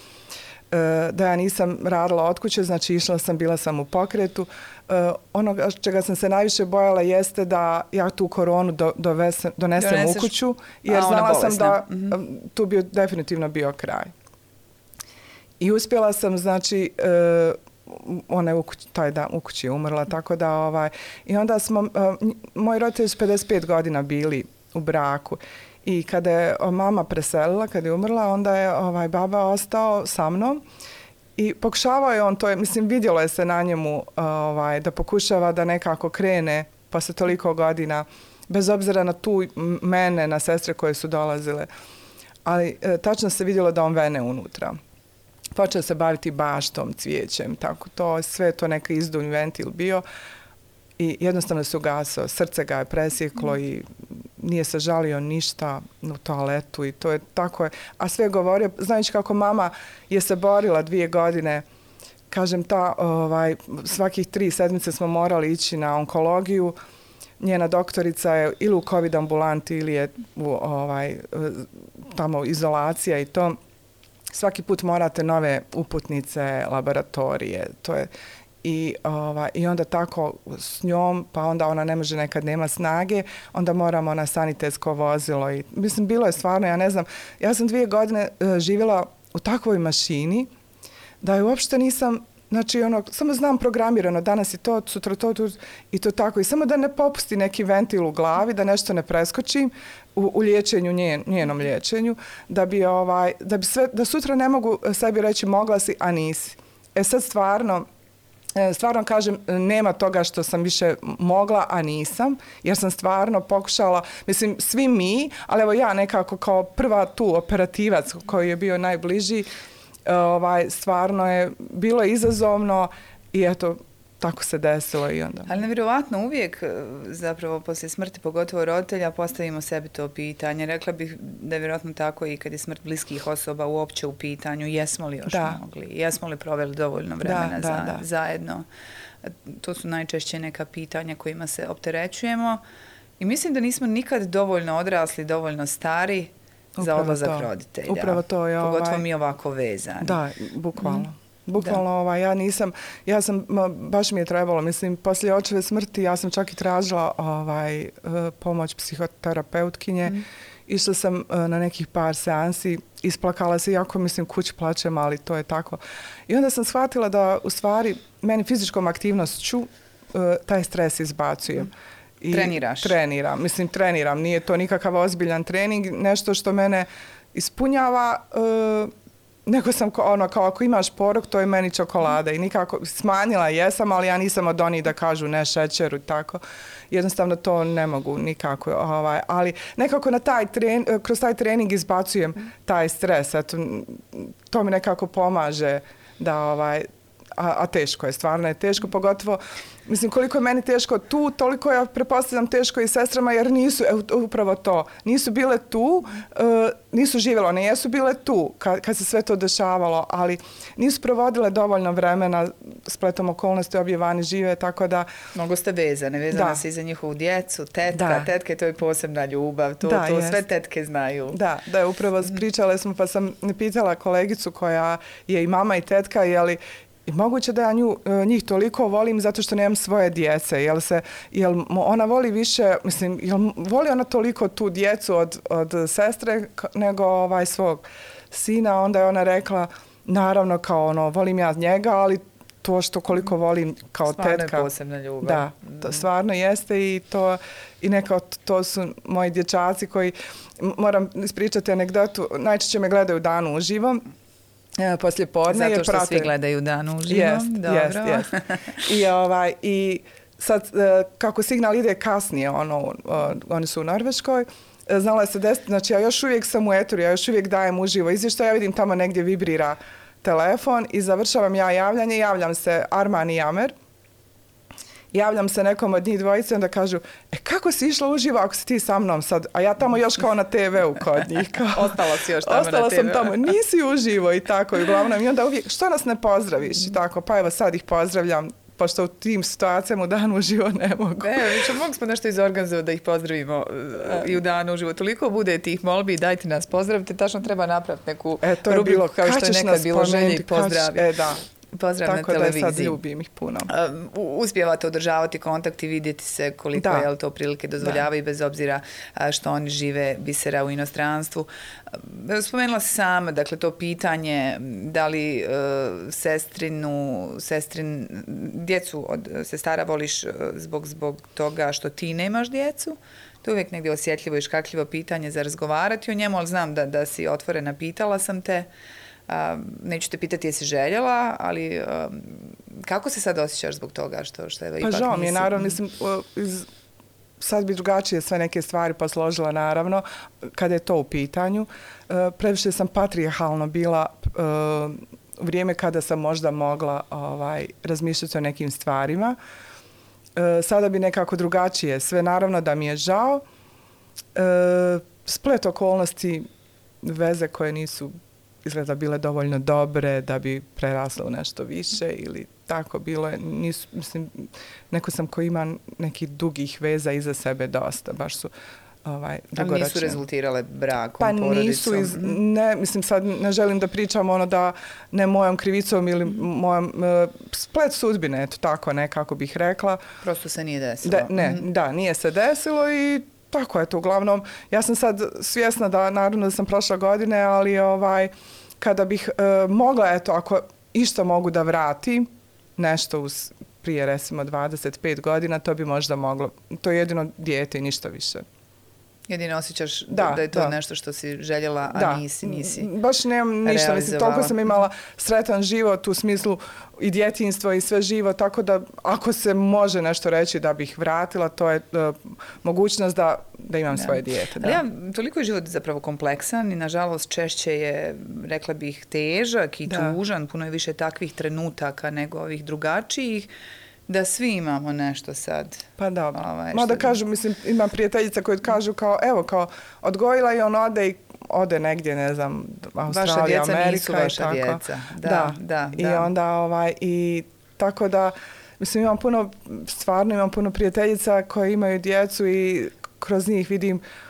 da ja nisam radila od kuće, znači išla sam, bila sam u pokretu. Uh, ono čega sam se najviše bojala jeste da ja tu koronu do, dovesem, donesem Doneseš, u kuću, jer znala sam da mm -hmm. tu bi definitivno bio kraj. I uspjela sam, znači, uh, ona je u kući, taj dan u kući umrla, tako da, ovaj, i onda smo, moji roditelji su 55 godina bili u braku. I kada je mama preselila, kada je umrla, onda je ovaj baba ostao sa mnom i pokušavao je on to, je, mislim, vidjelo je se na njemu ovaj, da pokušava da nekako krene posle toliko godina, bez obzira na tu mene, na sestre koje su dolazile. Ali e, tačno se vidjelo da on vene unutra. Počeo se baviti baštom, cvijećem, tako to, sve to neka izdunj ventil bio i jednostavno se ugasao. Srce ga je presjeklo mm. i nije se žalio ništa u toaletu i to je tako je. A sve govorio, znajući kako mama je se borila dvije godine, kažem ta, ovaj, svakih tri sedmice smo morali ići na onkologiju, njena doktorica je ili u COVID ambulanti ili je u ovaj, tamo izolacija i to. Svaki put morate nove uputnice, laboratorije, to je i, ova, i onda tako s njom, pa onda ona ne može nekad nema snage, onda moramo na sanitetsko vozilo. I, mislim, bilo je stvarno, ja ne znam, ja sam dvije godine uh, živjela u takvoj mašini da je uopšte nisam Znači, ono, samo znam programirano, danas je to, sutra to, to, i to tako. I samo da ne popusti neki ventil u glavi, da nešto ne preskočim u, u liječenju, njen, njenom liječenju, da bi, ovaj, da bi sve, da sutra ne mogu sebi reći mogla si, a nisi. E sad stvarno, E, stvarno kažem, nema toga što sam više mogla, a nisam, jer sam stvarno pokušala, mislim, svi mi, ali evo ja nekako kao prva tu operativac koji je bio najbliži, e, ovaj, stvarno je bilo izazovno i eto, tako se desilo i onda. Ali nevjerovatno uvijek, e, zapravo, poslije smrti, pogotovo roditelja, postavimo sebi to pitanje. Rekla bih da je vjerojatno tako i kad je smrt bliskih osoba uopće u pitanju, jesmo li još da. mogli, jesmo li proveli dovoljno vremena da, za, da, da. zajedno. To su najčešće neka pitanja kojima se opterećujemo. I mislim da nismo nikad dovoljno odrasli, dovoljno stari Upravo za odlazak to. roditelja. Upravo to je ovaj... Pogotovo mi ovako vezani. Da, bukvalno. Mm. Bukvalno, ovaj, ja nisam, ja sam, baš mi je trebalo, mislim, poslije očeve smrti, ja sam čak i tražila ovaj, e, pomoć psihoterapeutkinje. Mm. Išla sam e, na nekih par seansi, isplakala se, jako mislim, kući plaćem, ali to je tako. I onda sam shvatila da, u stvari, meni fizičkom aktivnošću e, taj stres izbacujem. Mm. I Treniraš? Treniram, mislim, treniram. Nije to nikakav ozbiljan trening, nešto što mene ispunjava, nego sam ono, kao ako imaš porok, to je meni čokolada. I nikako, smanjila jesam, ali ja nisam od onih da kažu ne šećeru i tako. Jednostavno to ne mogu nikako, ovaj, ali nekako na taj tren, kroz taj trening izbacujem taj stres, eto, to mi nekako pomaže da ovaj, a, a teško je, stvarno je teško, pogotovo, mislim, koliko je meni teško tu, toliko ja prepostavljam teško i sestrama, jer nisu, e, upravo to, nisu bile tu, e, nisu živjela, one jesu bile tu kad, kad se sve to dešavalo, ali nisu provodile dovoljno vremena spletom okolnosti, obje vani žive, tako da... Mnogo ste vezane, vezane se i za njihovu djecu, tetka, da. tetka je to je posebna ljubav, to, da, to sve tetke znaju. Da, da, upravo pričale smo, pa sam pitala kolegicu koja je i mama i tetka, je li I moguće da ja nju, e, njih toliko volim zato što nemam svoje djece. Jel, se, jel ona voli više, mislim, jel voli ona toliko tu djecu od, od sestre nego ovaj svog sina? Onda je ona rekla, naravno kao ono, volim ja njega, ali to što koliko volim kao stvarno tetka. Stvarno je posebna ljubav. Da, to mm. stvarno jeste i to i neka to su moji dječaci koji moram ispričati anegdotu, najčešće me gledaju danu uživom e, poslije podne. Zato što prate... svi gledaju dan uživo. Jest, Dobro. Jest, jest. I, ovaj, I sad, e, kako signal ide kasnije, ono, oni su u Norveškoj, e, znala se desiti, znači ja još uvijek sam u eturu, ja još uvijek dajem uživo izvještaj, ja vidim tamo negdje vibrira telefon i završavam ja javljanje, javljam se Arman i Jamer, javljam se nekom od njih dvojice, onda kažu, e kako si išla uživo ako si ti sa mnom sad? A ja tamo još kao na TV-u kod njih. Kao, Ostala si još tamo Ostala na TV-u. sam tamo, nisi uživo i tako. I uglavnom, i onda uvijek, što nas ne pozdraviš? I tako, pa evo sad ih pozdravljam, pošto u tim situacijama u danu uživo ne mogu. Ne, više mogu smo nešto izorganizovati da ih pozdravimo i u danu uživo. Toliko bude tih molbi, dajte nas pozdravite, tačno treba napraviti neku e, to rubriku bilo, kao što je nekad bilo želje i pozdravi. E, da. Pozdrav Tako na televiziji. Tako da sad ljubim ih puno. Uh, uspijevate održavati kontakt i vidjeti se koliko da. je to prilike dozvoljavaju bez obzira što oni žive bisera u inostranstvu. Spomenula se sama, dakle, to pitanje da li uh, sestrinu, sestrin, djecu od sestara voliš zbog, zbog toga što ti nemaš djecu. To je uvijek negdje osjetljivo i škakljivo pitanje za razgovarati o njemu, ali znam da, da si otvorena, pitala sam te. Uh, neću te pitati jesi željela, ali um, kako se sad osjećaš zbog toga što, što evo, pa ipak žao mi je, naravno, mislim, iz, sad bi drugačije sve neke stvari posložila, naravno, kada je to u pitanju. Uh, previše sam patrijarhalno bila u vrijeme kada sam možda mogla ovaj razmišljati o nekim stvarima. Uh, sada bi nekako drugačije. Sve naravno da mi je žao. Splet okolnosti veze koje nisu izgleda bile dovoljno dobre da bi prerasle u nešto više ili tako bilo je. Nisu, mislim, neko sam ko ima neki dugih veza iza sebe dosta, baš su ovaj, Ali nisu rezultirale brakom, pa porodicom? nisu, iz, ne, mislim sad ne želim da pričam ono da ne mojom krivicom ili mojom uh, splet sudbine, eto tako nekako bih rekla. Prosto se nije desilo. Da, ne, mm -hmm. da, nije se desilo i tako je to uglavnom. Ja sam sad svjesna da naravno da sam prošla godine, ali ovaj kada bih e, mogla, eto, ako išta mogu da vratim, nešto uz prije recimo 25 godina, to bi možda moglo. To je jedino dijete i ništa više. Jedino osjećaš da, da je to da. nešto što si željela, a da. nisi, nisi Baš nemam ništa, mislim, toliko sam imala sretan život u smislu i djetinstvo i sve živo, tako da ako se može nešto reći da bih vratila, to je uh, mogućnost da, da imam da. svoje dijete. Da. Ali ja, toliko je život zapravo kompleksan i nažalost češće je, rekla bih, težak i da. tužan, puno je više takvih trenutaka nego ovih drugačijih da svi imamo nešto sad. Pa da. Ovaj, Ma da kažu, mislim, ima prijateljica koje kažu kao, evo, kao, odgojila i on ode i ode negdje, ne znam, Australija, Amerika. Vaša djeca nisu vaša djeca. Da, da, da. I da. onda, ovaj, i tako da, mislim, imam puno, stvarno imam puno prijateljica koje imaju djecu i kroz njih vidim Uh,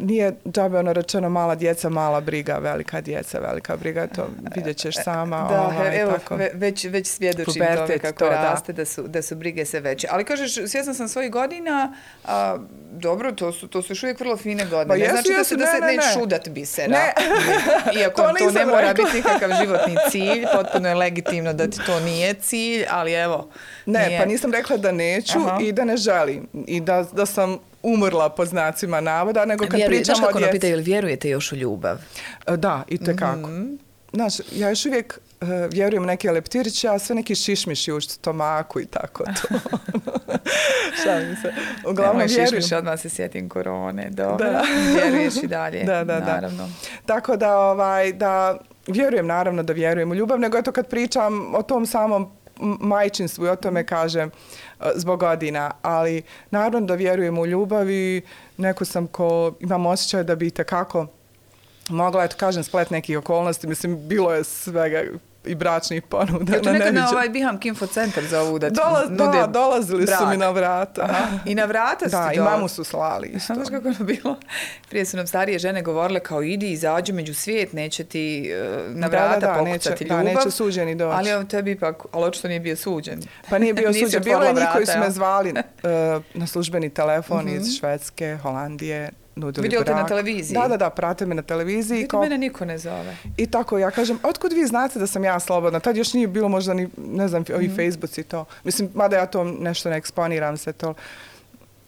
nije džabe ono rečeno mala djeca, mala briga, velika djeca, velika briga, to vidjet ćeš sama. Da, ovaj, evo, tako. već, već svjedočim Pubertet, tome kako to, raste, da. da, su, da su brige sve veće. Ali kažeš, svjesna sam svojih godina, a, dobro, to su, to su još uvijek vrlo fine godine. Pa jesu, znači jesu, da se, ne, da se ne, ne. šudat bisera. Ne. Iako to, to ne mora biti nikakav životni cilj, potpuno je legitimno da ti to nije cilj, ali evo. Ne, nije. pa nisam rekla da neću Aha. i da ne želim. I da, da sam umrla po znacima navoda, nego kad Vjeruj, pričamo o djeci... Znaš kako pitaju, ili vjerujete još u ljubav? E, da, i tekako. Mm -hmm. Znaš, ja još uvijek uh, vjerujem neke leptiriće, a sve neki šišmiši u stomaku i tako to. Šalim se. Uglavnom Nemoj vjerujem. šišmiš, odmah se sjetim korone. Dobro, da. vjeruješ i dalje. Da, da, naravno. da. Tako da, ovaj, da vjerujem naravno da vjerujem u ljubav, nego eto kad pričam o tom samom majčinstvu i o tome kažem e, zbog godina, ali naravno da vjerujem u ljubav i neko sam ko imam osjećaj da bi te kako mogla, eto kažem, splet nekih okolnosti, mislim, bilo je svega i bračnih ponuda. Ja tu nekad na ovaj Biham Kinfo centar za ovu da Dola, nude Da, dolazili brak. su mi na vrata. Aha. I na vrata Da, i mamu su slali isto. Znaš kako je bilo? Prije su nam starije žene govorile kao idi, izađu među svijet, neće ti uh, na vrata da, da, da, pokucati neće, ljubav. Da, neće suđeni doći. Ali on tebi ipak, ali očito nije bio suđen. Pa nije bio suđen. Bilo je njih koji su me zvali uh, na službeni telefon mm -hmm. iz Švedske, Holandije, nudili Vidio brak. te na televiziji? Da, da, da, prate me na televiziji. Vidio mene niko ne zove. I tako, ja kažem, otkud vi znate da sam ja slobodna? Tad još nije bilo možda ni, ne znam, ovi mm -hmm. Facebooks to. Mislim, mada ja to nešto ne eksponiram se to.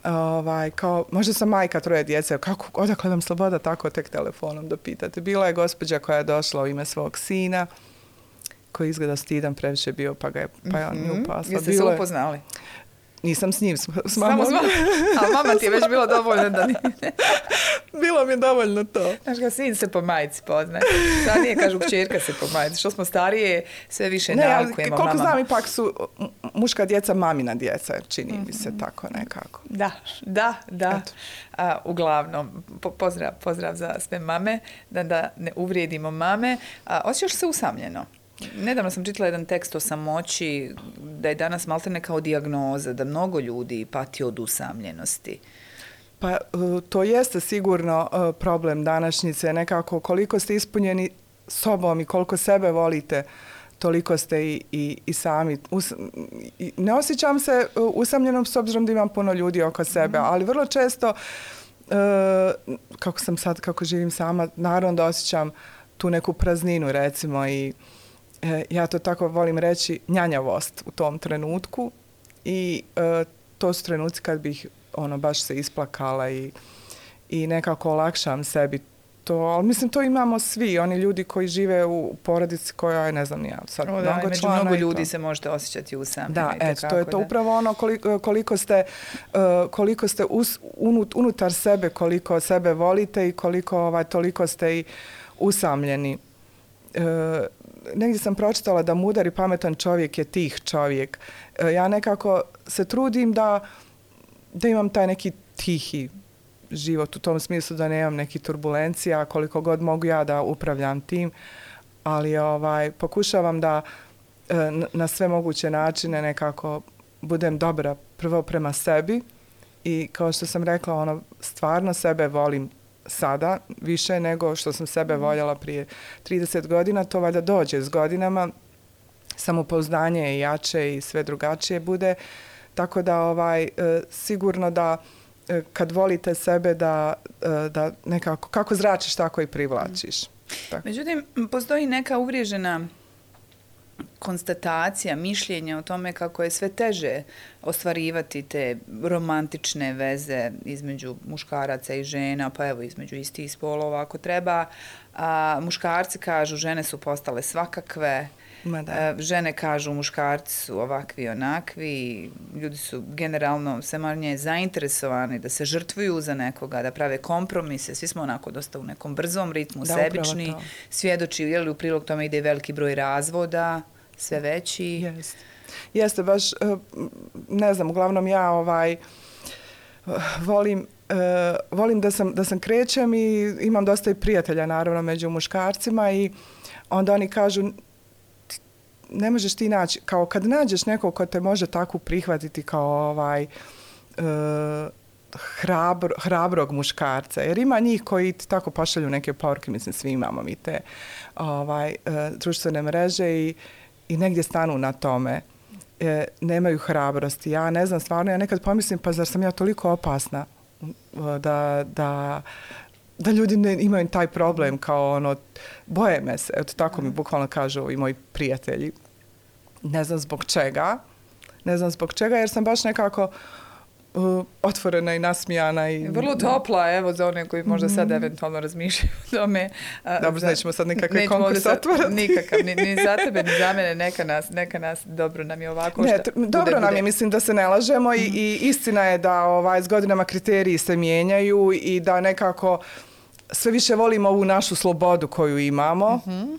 Ovaj, kao, možda sam majka troje djece, kako, odakle vam sloboda tako tek telefonom da pitate. Bila je gospođa koja je došla u ime svog sina, koji izgleda stidan, previše bio, pa ga je, pa je on nju pasla. Jeste se upoznali? Nisam s njim, s, s mamom. Samo s mamom. A mama ti je već bilo dovoljno da nije. bilo mi je dovoljno to. Znaš ga, sin se po majici poznaje. Sad nije kažu čerka se po majici. Što smo starije, sve više ne, nalikujemo koliko znam, ipak su muška djeca mamina djeca, čini mm -hmm. mi se mhm. tako nekako. Da, da, da. A, uglavnom, po, pozdrav, pozdrav za sve mame, da, da ne uvrijedimo mame. A, osjećaš se usamljeno? Nedavno sam čitala jedan tekst o samoći, da je danas maltene kao dijagnoza, da mnogo ljudi pati od usamljenosti. Pa e, to jeste sigurno e, problem današnjice, nekako koliko ste ispunjeni sobom i koliko sebe volite, toliko ste i, i, i sami. Us, i ne osjećam se e, usamljenom s obzirom da imam puno ljudi oko sebe, mm. ali vrlo često, kako sam sad, kako živim sama, naravno da osjećam tu neku prazninu recimo i e, ja to tako volim reći, njanjavost u tom trenutku i e, to su trenuci kad bih ono baš se isplakala i, i nekako olakšam sebi to, ali mislim to imamo svi, oni ljudi koji žive u porodici koja je, ne znam, ja sad o, da, mnogo među mnogo ljudi se možete osjećati usamljeni. Da, eto, to je to da. upravo ono koliko, koliko ste, uh, koliko ste us, unut, unutar sebe, koliko sebe volite i koliko ovaj, toliko ste i usamljeni. Uh, negdje sam pročitala da mudar i pametan čovjek je tih čovjek. E, ja nekako se trudim da, da imam taj neki tihi život u tom smislu da nemam neki turbulencija koliko god mogu ja da upravljam tim ali ovaj pokušavam da e, na sve moguće načine nekako budem dobra prvo prema sebi i kao što sam rekla ono stvarno sebe volim sada više nego što sam sebe mhm. voljela prije 30 godina, to valjda dođe s godinama, samopouzdanje je jače i sve drugačije bude, tako da ovaj e, sigurno da e, kad volite sebe da, e, da nekako, kako zračiš, tako i privlačiš. Mhm. Tako. Međutim, postoji neka uvriježena konstatacija, mišljenja o tome kako je sve teže ostvarivati te romantične veze između muškaraca i žena, pa evo između istih spolova ako treba. A, muškarci kažu žene su postale svakakve, Ma da. E, žene kažu muškarci su ovakvi onakvi, ljudi su generalno sve manje zainteresovani da se žrtvuju za nekoga, da prave kompromise, svi smo onako dosta u nekom brzom ritmu, da, sebični, svjedoči, je li u prilog tome ide veliki broj razvoda, sve veći. Jeste. Jeste, baš, e, ne znam, uglavnom ja ovaj, volim Uh, volim da sam, da sam krećem i imam dosta i prijatelja naravno među muškarcima i onda oni kažu ne možeš ti naći, kao kad nađeš nekog ko te može tako prihvatiti kao ovaj e, hrabro, hrabrog muškarca, jer ima njih koji ti tako pošalju neke porke, mislim svi imamo mi te ovaj, e, društvene mreže i, i negdje stanu na tome. E, nemaju hrabrosti. Ja ne znam, stvarno, ja nekad pomislim, pa zar sam ja toliko opasna da, da, da ljudi ne imaju taj problem kao ono, boje me se, eto tako mi bukvalno kažu i moji prijatelji. Ne znam zbog čega, ne znam zbog čega, jer sam baš nekako uh, otvorena i nasmijana. I, Vrlo topla, evo, za one koji možda sad mhm. eventualno razmišljaju o tome. Dobro, za, nećemo sad nikakve konkurs otvorati. Nikakav, ni, ni za tebe, ni za mene, neka nas, neka nas, dobro nam je ovako. Ne, šta, dobro bude, nam je, mislim da se ne lažemo i, mhm. i istina je da ovaj, s godinama kriteriji se mijenjaju i da nekako sve više volimo ovu našu slobodu koju imamo. Mm -hmm.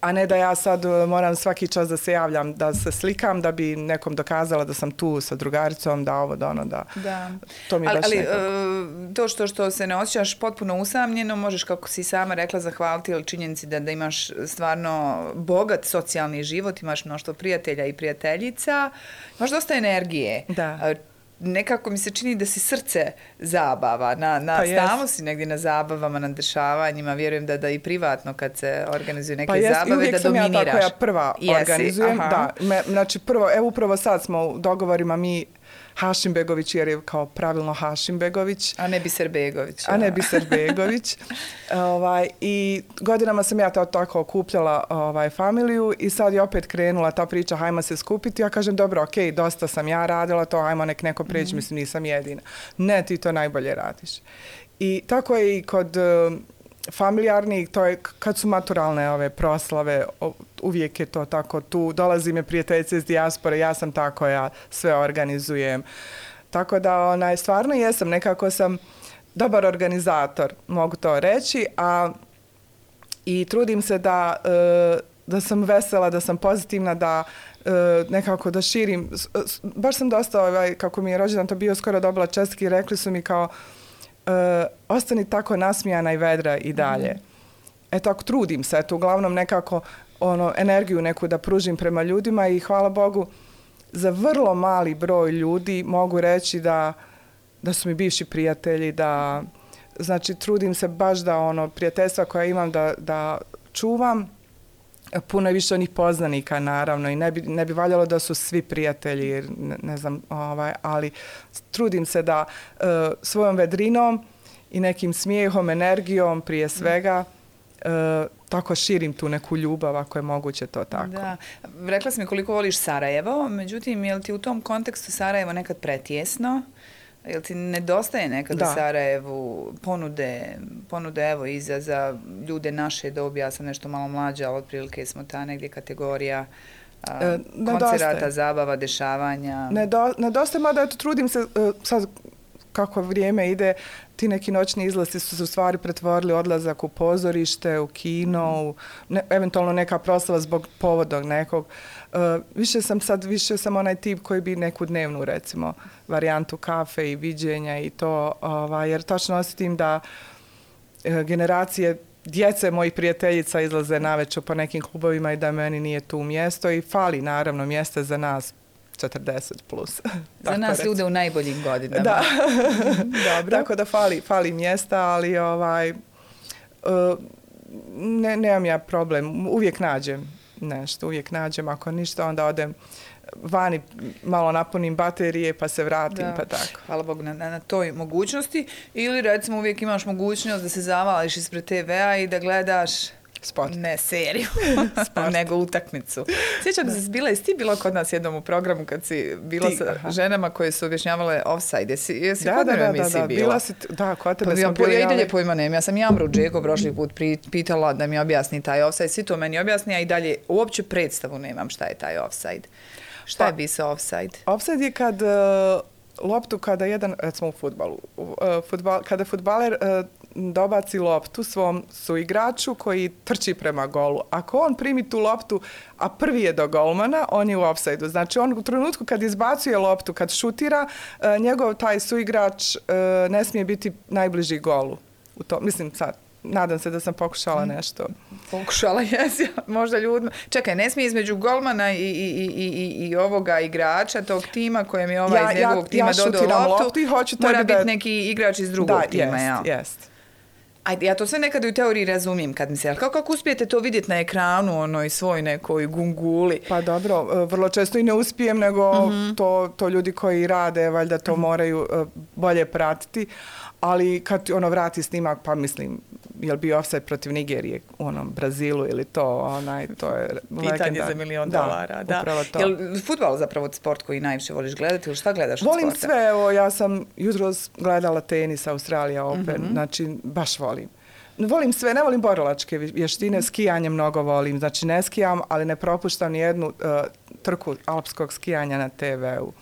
A ne da ja sad uh, moram svaki čas da se javljam, da se slikam, da bi nekom dokazala da sam tu sa drugaricom, da ovo, da ono, da. Da. To mi je ali, baš ali, nekako. e, to što, što se ne osjećaš potpuno usamljeno, možeš, kako si sama rekla, zahvaliti ili činjenici da, da imaš stvarno bogat socijalni život, imaš mnoštvo prijatelja i prijateljica, imaš dosta energije. Da. Nekako mi se čini da si srce zabava, na, na, Pa stalno si negdje na zabavama, na dešavanjima, vjerujem da, da i privatno kad se organizuju neke Pa jest, i zabave, uvijek da sam dominiraš. ja tako, ja prva Jesi, organizujem. aha. Da, me, znači prvo, evo upravo sad smo u dogovorima mi Hašimbegović, jer je kao pravilno Hašimbegović, A ne Biser Begović. a ne Biser Begović. ovaj, I godinama sam ja to tako okupljala ovaj, familiju i sad je opet krenula ta priča hajmo se skupiti. Ja kažem, dobro, okej, dosta sam ja radila to, hajmo nek neko preći, mm. mislim, nisam jedina. Ne, ti to najbolje radiš. I tako je i kod eh, familijarnih, to je kad su maturalne ove proslave, uvijek je to tako tu, dolazi me prijateljice iz dijaspore, ja sam tako, ja sve organizujem. Tako da, onaj, stvarno jesam, nekako sam dobar organizator, mogu to reći, a i trudim se da, e, da sam vesela, da sam pozitivna, da e, nekako da širim. Baš sam dosta, ovaj, kako mi je rođendan to bio, skoro dobila čestki i rekli su mi kao e, ostani tako nasmijana i vedra i dalje. Eto, ako trudim se, eto, uglavnom nekako ono, energiju neku da pružim prema ljudima i hvala Bogu, za vrlo mali broj ljudi mogu reći da, da su mi bivši prijatelji, da znači trudim se baš da ono prijateljstva koja imam da, da čuvam, puno je više onih poznanika naravno i ne bi, ne bi valjalo da su svi prijatelji, jer ne, ne znam, ovaj, ali trudim se da e, svojom vedrinom i nekim smijehom, energijom prije svega e, tako širim tu neku ljubav ako je moguće to tako. Da. Rekla si mi koliko voliš Sarajevo, međutim, je li ti u tom kontekstu Sarajevo nekad pretjesno? Je li ti nedostaje nekad Da. u Sarajevu ponude, ponude evo i za, ljude naše dobi, ja sam nešto malo mlađa, ali otprilike smo ta negdje kategorija a, E, koncerata, zabava, dešavanja. Nedo, nedostaje, mada eto, trudim se, e, sad kako vrijeme ide, ti neki noćni izlasti su se u stvari pretvorili odlazak u pozorište, u kino, u ne, eventualno neka proslava zbog povodog nekog. E, više sam sad, više sam onaj tip koji bi neku dnevnu, recimo, varijantu kafe i viđenja i to, ovaj, jer tačno osjetim da e, generacije djece mojih prijateljica izlaze navečer po nekim klubovima i da meni nije tu mjesto i fali naravno mjesta za nas 40 plus. za nas recimo. ljude u najboljim godinama. Da. Dobro. Tako da fali, fali mjesta, ali ovaj, uh, ne, nemam ja problem. Uvijek nađem nešto, uvijek nađem. Ako ništa, onda odem vani, malo napunim baterije, pa se vratim, Da. pa tako. Hvala Bogu na, na, na toj mogućnosti. Ili recimo uvijek imaš mogućnost da se zavališ ispred TV-a i da gledaš Sport. Ne seriju, nego utakmicu. Sjećam se, bila jesi ti bila kod nas jednom u programu kad si bila Ti, sa aha. ženama koje su objašnjavale offside. Jesi, jesi Da, kod da, da, da, da, bila? bila si, da, kod tebe Pa ja, bili, ja i dalje pojma nemam. Ja sam Jamru Džeko prošli put pri, pitala da mi objasni taj offside. Svi to meni objasni, a i dalje uopće predstavu nemam šta je taj offside. Šta Pa- je bi se offside? Offside je kad uh, loptu, kada jedan, recimo u futbalu, uh, futbal, kada futbaler uh, dobaci loptu svom suigraču koji trči prema golu. Ako on primi tu loptu, a prvi je do golmana, on je u offside-u. Znači on u trenutku kad izbacuje loptu, kad šutira, uh, njegov taj suigrač uh, ne smije biti najbliži golu. U to, mislim sad, nadam se da sam pokušala nešto. Pokušala jesi, možda ljudno. Čekaj, ne smije između golmana i, i, i, i, i ovoga igrača, tog tima kojem je ovaj Ja- iz ja- njegovog tima ja dodao loptu, loptu i hoću mora tebi biti da- neki igrač iz drugog da, tima, jest, jel? jest. Ajde, ja to sve nekada u teoriji razumijem kad mi se, ali kako, kako uspijete to vidjeti na ekranu, onoj svoj nekoj gunguli? Pa dobro, e, vrlo često i ne uspijem, nego to, to ljudi koji rade, valjda to moraju e, bolje pratiti. Ali kad ono vrati snimak, pa mislim, jel bio offside protiv Nigerije u onom Brazilu ili to, onaj, to je Pitanje legenda. za milion da, dolara. Da, upravo to. Jel futbol zapravo sport koji najviše voliš gledati ili šta gledaš od Volim sporta? sve, evo, ja sam jutros gledala tenis Australija Open, znači baš volim. Volim sve, ne volim borilačke vještine, skijanje mnogo volim, znači ne skijam, ali ne propuštam ni jednu uh, trku alpskog skijanja na TV-u.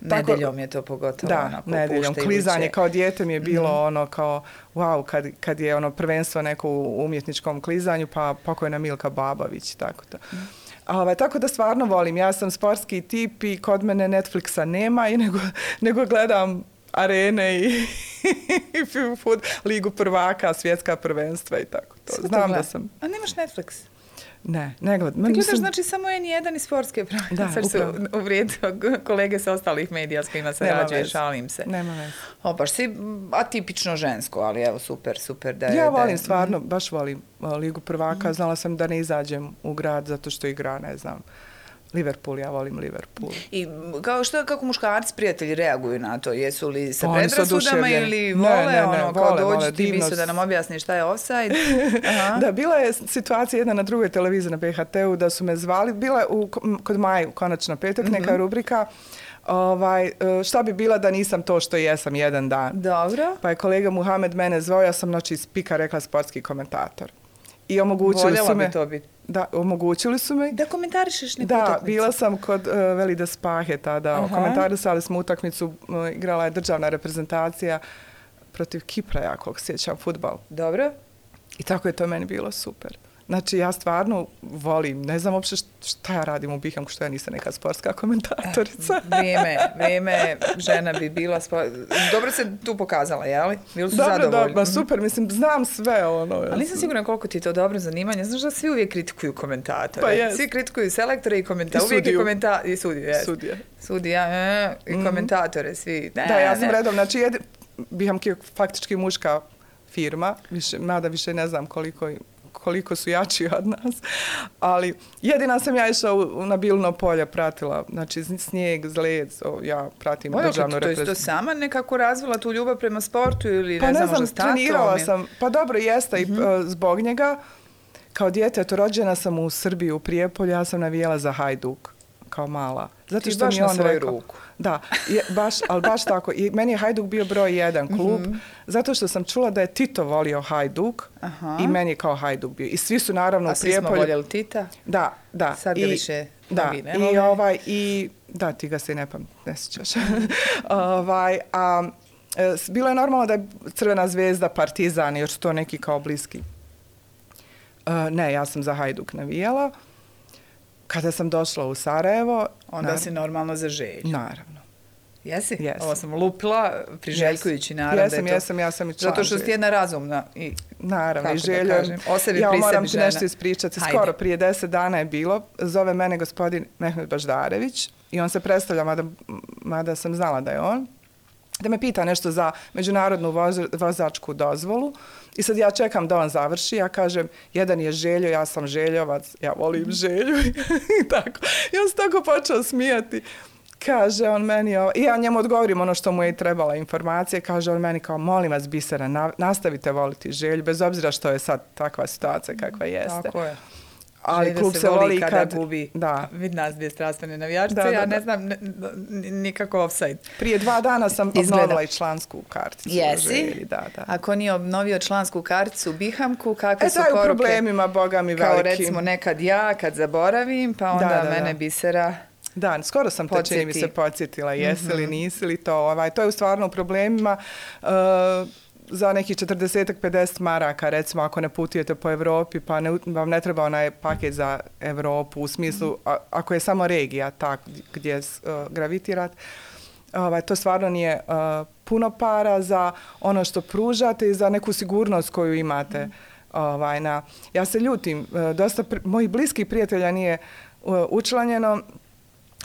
Nedeljom je to pogotovo da, onako nedeljom. Klizanje kao dijete mi je bilo mm. ono kao, wow, kad, kad je ono prvenstvo neko u umjetničkom klizanju, pa pokojna Milka Babavić, tako to. Mm. Ove, tako da stvarno volim. Ja sam sportski tip i kod mene Netflixa nema i nego, nego gledam arene i, i food, ligu prvaka, svjetska prvenstva i tako to. Sve Znam da sam... A nemaš Netflix? Ne, ne gledam. Ti gledaš znači samo N1 i sportske prave. Da, Sad se uvrijedio kolege sa ostalih medija s kojima se rađuje, šalim se. Nema veze. O, baš si atipično žensko, ali evo, super, super da je... Ja volim, da stvarno, baš volim Ligu prvaka. Mm. Znala sam da ne izađem u grad zato što igra, ne znam, Liverpool, ja volim Liverpool. I kao što, kako muškarci prijatelji reaguju na to? Jesu li sa predrasudama ili vole, ne, ne, ne, ono, kao vole, dođu ti bisu da nam objasni šta je offside? Aha. da, bila je situacija jedna na drugoj televiziji na BHT-u da su me zvali. Bila je u, kod Maj, konačno petak, mm -hmm. neka rubrika Ovaj, e, šta bi bila da nisam to što jesam jedan dan. Dobro. Pa je kolega Muhamed mene zvao, ja sam znači spika rekla sportski komentator. I omogućili Voljela su me... bi to biti. Da, omogućili su mi. Da komentarišeš neku da, utakmicu. Da, bila sam kod uh, Velida Spahe tada. Aha. Komentarisali smo utakmicu, uh, igrala je državna reprezentacija protiv Kipra, ja kog sjećam, futbal. Dobro. I tako je to meni bilo super. Znači, ja stvarno volim, ne znam uopšte šta ja radim u Bihamku, što ja nisam neka sportska komentatorica. Eh, vrijeme, vrijeme, žena bi bila sport... Dobro se tu pokazala, jeli? Bili su dobro, zadovoljni? Dobro, super, mislim, znam sve ono. Ali nisam sigurna koliko ti je to dobro zanimanje. Znaš da svi uvijek kritikuju komentatore. Pa jes. Svi kritikuju selektore i komentatore. Uvijek je komenta... I sudiju, jes. Sudija. Sudija, e, i mm. komentatore, svi. Ne, da, ja sam ne. redom, znači, jed... Bihamki je faktički muška firma, više, mada više ne znam koliko koliko su jači od nas. Ali jedina sam ja išla u, na Bilno polje, pratila, znači snijeg, zled, o, ja pratim Ojo, državnu reprezentaciju. To je to sama nekako razvila tu ljubav prema sportu ili pa ne, ne znam, statom? trenirala sam, pa dobro, jeste mm -hmm. i uh, zbog njega. Kao djete, to rođena sam u Srbiji, u Prijepolju, ja sam navijela za Hajduk kao mala. Zato što mi on na rekao, ruku. Da, je, baš, ali baš tako. I meni je Hajduk bio broj jedan klub, mm -hmm. zato što sam čula da je Tito volio Hajduk Aha. i meni je kao Hajduk bio. I svi su naravno A u Prijepolju. A svi smo voljeli Tita? Da, da. Sad ga I, više da, ne i ovaj, i da, ti ga se ne pam, ne sjećaš. ovaj, a, e, bilo je normalno da je Crvena zvezda, Partizan, jer su to neki kao bliski. Uh, ne, ja sam za Hajduk navijala. Kada sam došla u Sarajevo... Onda na... si normalno za želju. Naravno. Jesi? Jesam. Ovo sam lupila, priželjkujući naravno jesam, da je to... Jesam, ja sam i član Zato što si jedna razumna. I, naravno, i želja. O sebi ja moram ti nešto ispričati. Hajde. Skoro, prije deset dana je bilo. Zove mene gospodin Mehmet Baždarević i on se predstavlja, mada, mada sam znala da je on da me pita nešto za međunarodnu vozačku dozvolu. I sad ja čekam da on završi, ja kažem, jedan je željo, ja sam željovac, ja volim želju i tako. I on se tako počeo smijati. Kaže on meni, i ja njemu odgovorim ono što mu je trebala informacije, kaže on meni kao, molim vas, Bisera, nastavite voliti želju, bez obzira što je sad takva situacija kakva jeste. Tako je ali klub se, voli kada kad, gubi. Da. Vid nas dvije strastvene navijačice, da, da, ja ne znam nikako offside. Prije dva dana sam obnovila i člansku karticu. Jesi? Da, da. Ako nije obnovio člansku karticu u Bihamku, kakve e, su poruke? E, problemima, boga mi veliki. Kao recimo nekad ja, kad zaboravim, pa onda da, da, mene da. bisera... Da, skoro sam te čini mi se podsjetila, jesi mm -hmm. li, nisi li to. Ovaj, to je u stvarno u problemima. Uh, za nekih 40-50 maraka, recimo ako ne putujete po Evropi, pa ne, vam ne treba onaj paket za Evropu, u smislu, a, ako je samo regija ta gdje uh, gravitirat, ovaj, to stvarno nije uh, puno para za ono što pružate i za neku sigurnost koju imate. Mm. Ovaj, na, ja se ljutim, uh, dosta pri, mojih bliskih prijatelja nije uh, učlanjeno,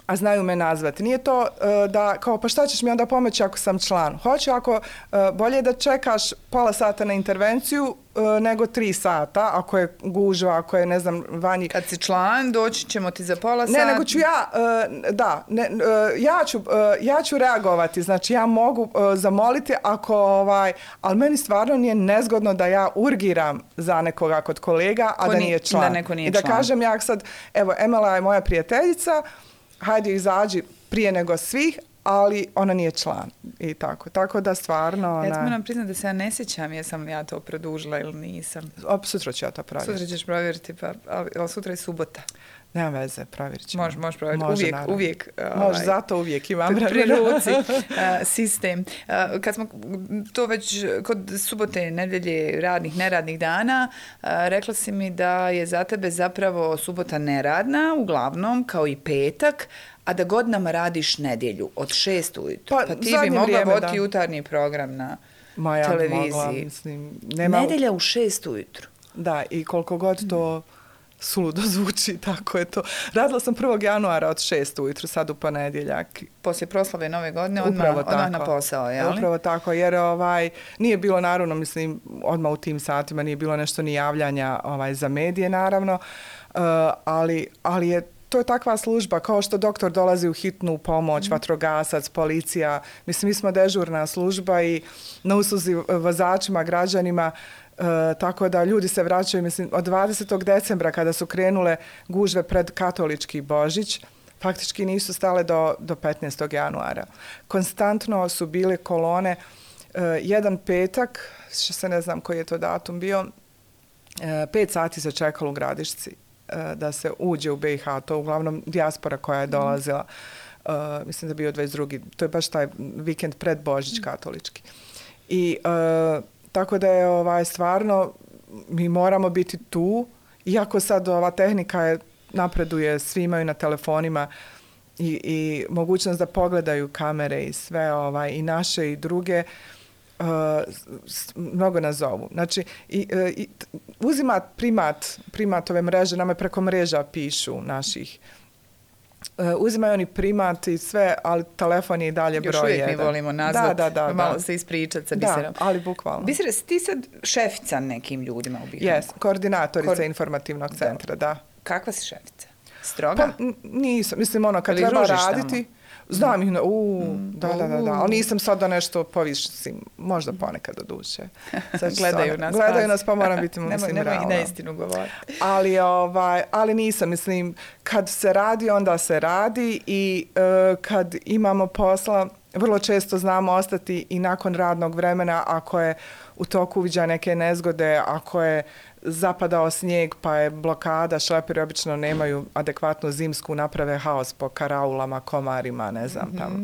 a znaju me nazvati. Nije to uh, da, kao, pa šta ćeš mi onda pomoći ako sam član? Hoću ako, uh, bolje da čekaš pola sata na intervenciju uh, nego tri sata, ako je gužva, ako je, ne znam, vanji. Kad si član, doći ćemo ti za pola sata. Ne, nego ću ja, uh, da, ne, uh, ja, ću, uh, ja ću reagovati, znači ja mogu uh, zamoliti ako, ovaj, ali meni stvarno nije nezgodno da ja urgiram za nekoga kod kolega, a Ko da nije član. Da neko nije I da član. kažem ja sad, evo, Emela je moja prijateljica, hajde izađi prije nego svih, ali ona nije član i tako. Tako da stvarno... Ona... Ja moram priznati da se ja ne sjećam jesam ja to produžila ili nisam. O, sutra ću ja to provjeriti. Sutra ćeš provjeriti, pa, ali, ali sutra je subota. Nema veze, provjerit ćemo. Može, može provjeriti. Uvijek, naravno. uvijek. Može, ovaj, zato uvijek imam pri- pri vremena. ruci a, sistem. A, Kad smo to već kod subote, nedelje, radnih, neradnih dana, a, rekla si mi da je za tebe zapravo subota neradna, uglavnom, kao i petak, a da godinama radiš nedjelju od šest ujutru. Pa, Pa, ti bi mogla vrijeme, voditi da. jutarnji program na Ma ja televiziji. mogla, mislim, nema... Nedelja u šest ujutru. Da, i koliko god to suludo zvuči, tako je to. Radila sam 1. januara od 6 ujutru, sad u ponedjeljak. Poslije proslave nove godine, odmah, Upravo odmah tako. na posao, jel? Upravo tako, jer ovaj, nije bilo naravno, mislim, odmah u tim satima nije bilo nešto ni javljanja ovaj, za medije, naravno, uh, ali, ali je to je takva služba, kao što doktor dolazi u hitnu pomoć, vatrogasac, policija. Mislim, mi smo dežurna služba i na usluzi vozačima, građanima, E, tako da ljudi se vraćaju, mislim, od 20. decembra kada su krenule gužve pred katolički Božić, faktički nisu stale do, do 15. januara. Konstantno su bile kolone, e, jedan petak, što se ne znam koji je to datum bio, e, pet sati se čekalo u gradišci e, da se uđe u BiH, to uglavnom dijaspora koja je dolazila, e, mislim da je bio 22. To je baš taj vikend pred Božić katolički. I e, tako da je ovaj stvarno mi moramo biti tu iako sad ova tehnika je napreduje, svi imaju na telefonima i, i mogućnost da pogledaju kamere i sve ovaj i naše i druge uh, s- mnogo nas zovu. Znači, i, uh, i, uzima primat, primat ove mreže, nama preko mreža pišu naših Uh, uzimaju oni primat i sve, ali telefon je i dalje broj Još uvijek jedan. mi volimo nazvat, da, da, da, malo da. se ispričati sa Da, biserom. ali bukvalno. Bisere, si ti sad šefica nekim ljudima u Bihanu? Jes, koordinatorica Kor- informativnog centra, da. Kakva si šefica? Stroga? Pa nisam, mislim ono kad treba raditi, znam ih, na- u, da, da, da, da, ali nisam sad da nešto povišim, možda ponekad do duše. Sad Gledaju nas. Gledaju pas. nas pa moram biti, nemoj, mislim, nemoj i neistinu govoriti. Ali, ovaj, ali nisam, mislim, kad se radi, onda se radi i e, kad imamo posla, vrlo često znamo ostati i nakon radnog vremena ako je u toku uviđa neke nezgode, ako je zapadao snijeg pa je blokada, šleperi obično nemaju adekvatnu zimsku, naprave haos po karaulama, komarima, ne znam, tamo.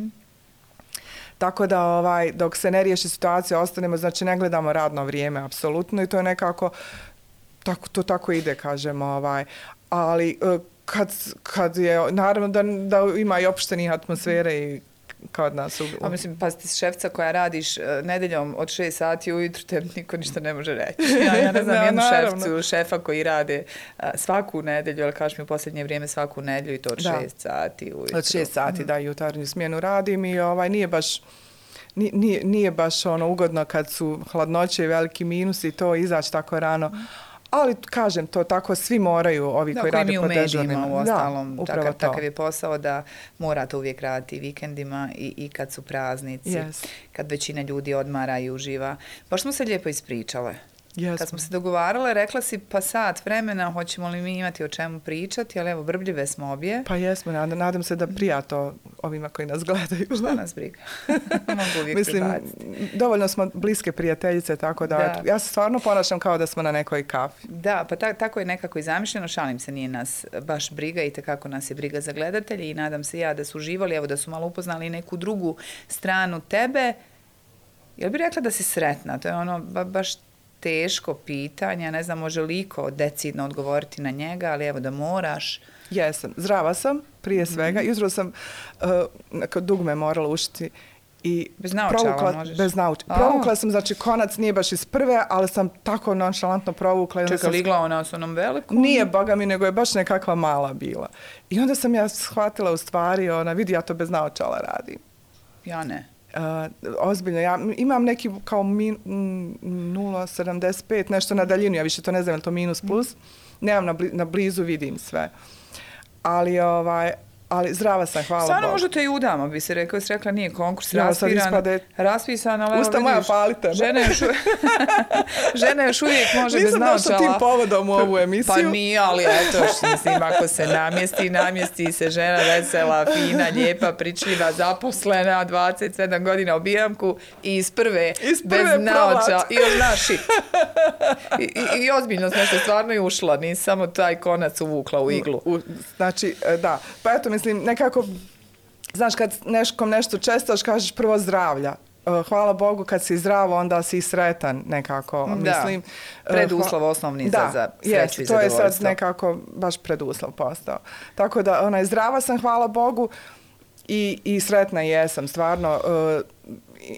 Tako da ovaj dok se ne riješi situacija ostanemo, znači ne gledamo radno vrijeme apsolutno i to je nekako tako to tako ide kažemo ovaj ali e, kad kad je naravno da da ima i opštenih atmosfere i kod nas u, A mislim, pa ti šefca koja radiš uh, nedeljom od 6 sati ujutru, te niko ništa ne može reći. Ja, ja ne znam Da, jednu naravno. šefcu, šefa koji rade uh, svaku nedelju, ali kažeš mi u posljednje vrijeme svaku nedelju i to od Da. 6 sati ujutru. od 6 sati da jutarnju smjenu radim i ovaj nije baš ni- nije, nije baš ono ugodno kad su hladnoće i veliki minusi i to izaći tako rano. Ali kažem to tako svi moraju ovi Da, koji rade mi u po medijima dežurnima. u ostalom, da, takav, to. takav je posao da morate uvijek raditi i vikendima i, i kad su praznici, Yes. kad većina ljudi odmara i uživa. Baš smo se lijepo ispričale. Jesmo. Kad smo se dogovarale, rekla si pa sat vremena, hoćemo li mi imati o čemu pričati, ali evo, brbljive smo obje. Pa jesmo, nadam, nadam se da prija to ovima koji nas gledaju. Šta nas briga? Mogu uvijek Mislim, prebaciti. dovoljno smo bliske prijateljice, tako da, Da. ja se stvarno ponašam kao da smo na nekoj kafi. Da, pa ta, tako je nekako i zamišljeno, šalim se, nije nas baš briga i kako nas je briga za gledatelje i nadam se ja da su uživali, evo da su malo upoznali neku drugu stranu tebe. Jel bi rekla da si sretna? To je ono ba, baš teško pitanje, ne znam može li iko decidno odgovoriti na njega, ali evo da moraš. Jesam, zdrava sam, prije Mhm. svega. Jutro sam uh, neko dugme morala ušiti i Bez naočala provukla, možeš? bez nauč, A. provukla sam, znači konac nije baš iz prve, ali sam tako nonšalantno provukla. i onda Čeka sam ligla ona s onom velikom? Nije boga mi, nego je baš nekakva mala bila. I onda sam ja shvatila u stvari, ona, vidi, ja to bez naočala radim. Ja ne. Uh, ozbiljno, ja imam neki kao min, mm, 0,75, nešto na daljinu, ja više to ne znam, je li to minus plus. Nemam na, bli, na blizu, vidim sve. Ali, ovaj, ali zdrava sam, hvala Stvarno Bogu. možete i udamo, bi se rekao, si rekla nije konkurs Ja, raspiran, ispade- raspisan, ali Usta moja palite. žena još, u- žena još uvijek može bez Nisam došla naočala. tim povodom u ovu emisiju. Pa nije, ali eto, što mislim, ako se namjesti, namjesti se žena vesela, fina, lijepa, pričljiva, zaposlena, 27 godina obijamku i iz prve, Iz bez prve naočala. probat. I još znaš šit. I, i, I ozbiljno sam što stvarno i ušla, nisam samo taj konac uvukla u iglu. U, znači, e, da. Pa eto, mislim, nekako, znaš, kad neškom nešto čestaš, kažeš prvo zdravlja. E, Hvala Bogu, kad si zdravo, onda si sretan nekako, Da. mislim. E, Preduslov osnovni da, za- za sreću jest, i to je sad zadovoljstvo. nekako baš preduslov postao. Tako da, onaj, zdrava sam, hvala Bogu, i, i sretna jesam, stvarno. e,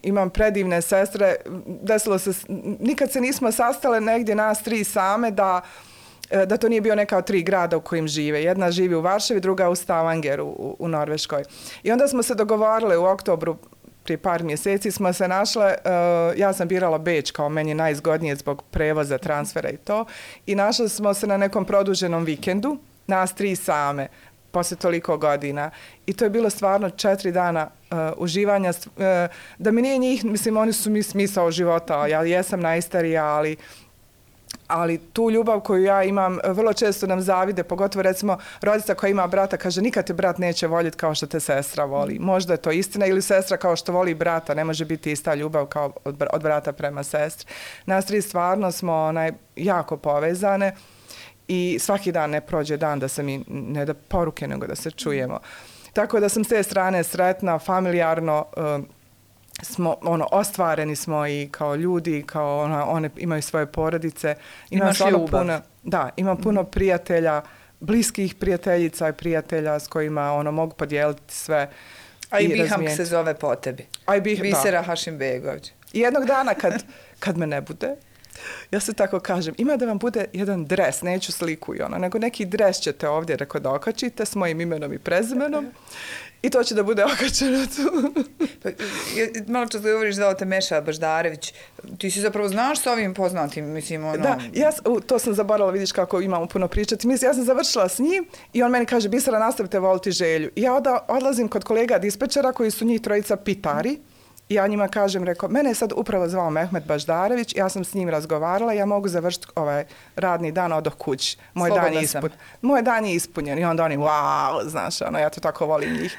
imam predivne sestre, desilo se, nikad se nismo sastale negdje nas tri same da e, E, da to nije bio neka od tri grada u kojim žive. Jedna živi u Varšavi, druga u Stavangeru u, u Norveškoj. I onda smo se dogovorile u oktobru prije par mjeseci smo se našle, uh, ja sam birala Beč kao meni najzgodnije zbog prevoza, transfera i to. I našle smo se na nekom produženom vikendu, nas tri same, posle toliko godina. I to je bilo stvarno četiri dana uh, uživanja. Uh, da mi nije njih, mislim, oni su mi smisao života. Ja jesam najstarija, ali ali tu ljubav koju ja imam, e, vrlo često nam zavide, pogotovo recimo rodica koja ima brata, kaže nikad te brat neće voljeti kao što te sestra voli. Možda je to istina ili sestra kao što voli brata, ne može biti ista ljubav kao od, od brata prema sestri. Nas tri stvarno smo onaj, jako povezane i svaki dan ne prođe dan da se mi ne da poruke, nego da se čujemo. Tako da sam s te strane sretna, familijarno, uh, smo ono ostvareni smo i kao ljudi kao ona one imaju svoje porodice Imaš ljubav. puno da imam puno prijatelja bliskih prijateljica i prijatelja s kojima ono mogu podijeliti sve A i razmijeniti. se zove po tebi. A i Bih- Bisera Hašimbegović. I jednog dana kad, kad me ne bude, ja se tako kažem, ima da vam bude jedan dres, neću sliku i ono, nego neki dres ćete ovdje, reko da okačite s mojim imenom i prezimenom i to će da bude okačeno tu. Pa, malo čas govoriš zvao te Meša Baždarević. Ti si zapravo znaš sa ovim poznatim, mislim, ono... Da, ja, s- u, to sam zaboravila, vidiš kako imamo puno pričati. Mislim, ja sam završila s njim i on meni kaže, Bisera, nastavite voliti želju. I ja odlazim kod kolega dispečera koji su njih trojica pitari. I ja njima kažem, rekao, mene je sad upravo zvao Mehmet Baždarević, ja sam s njim razgovarala, ja mogu završiti ovaj radni dan odoh kući. Moj dan, Slobodna je sam. ispun, moj dan je ispunjen. I onda oni, wow, znaš, ono, ja to tako volim njih.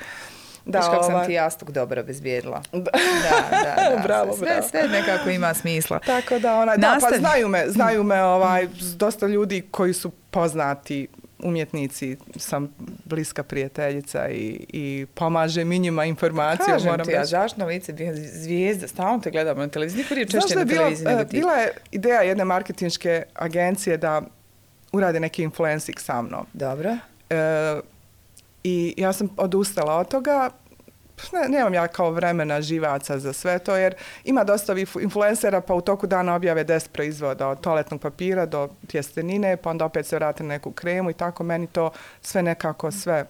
Da, Viš kako sam ovaj, ti jastuk dobro obezbijedila. Da. Da, da, da. Bravo, sve, bravo. sve nekako ima smisla. Tako da, onaj, da, pa Nastavi. znaju me, znaju me ovaj, s dosta ljudi koji su poznati umjetnici, sam bliska prijateljica i, i pomažem i njima informacije. Kažem moram ti, ja reći. zašto lice bio zvijezda, stalno te gledamo na televiziji, niko nije češće na televiziji nego e, ti. bila je ideja jedne marketinške agencije da urade neki influencing sa mnom. Dobro. E, I ja sam odustala od toga. Ne, nemam ja kao vremena živaca za sve to, jer ima dosta ovih influencera, pa u toku dana objave 10 proizvoda, od toaletnog papira do tjestenine, pa onda opet se vrate na neku kremu i tako meni to sve nekako sve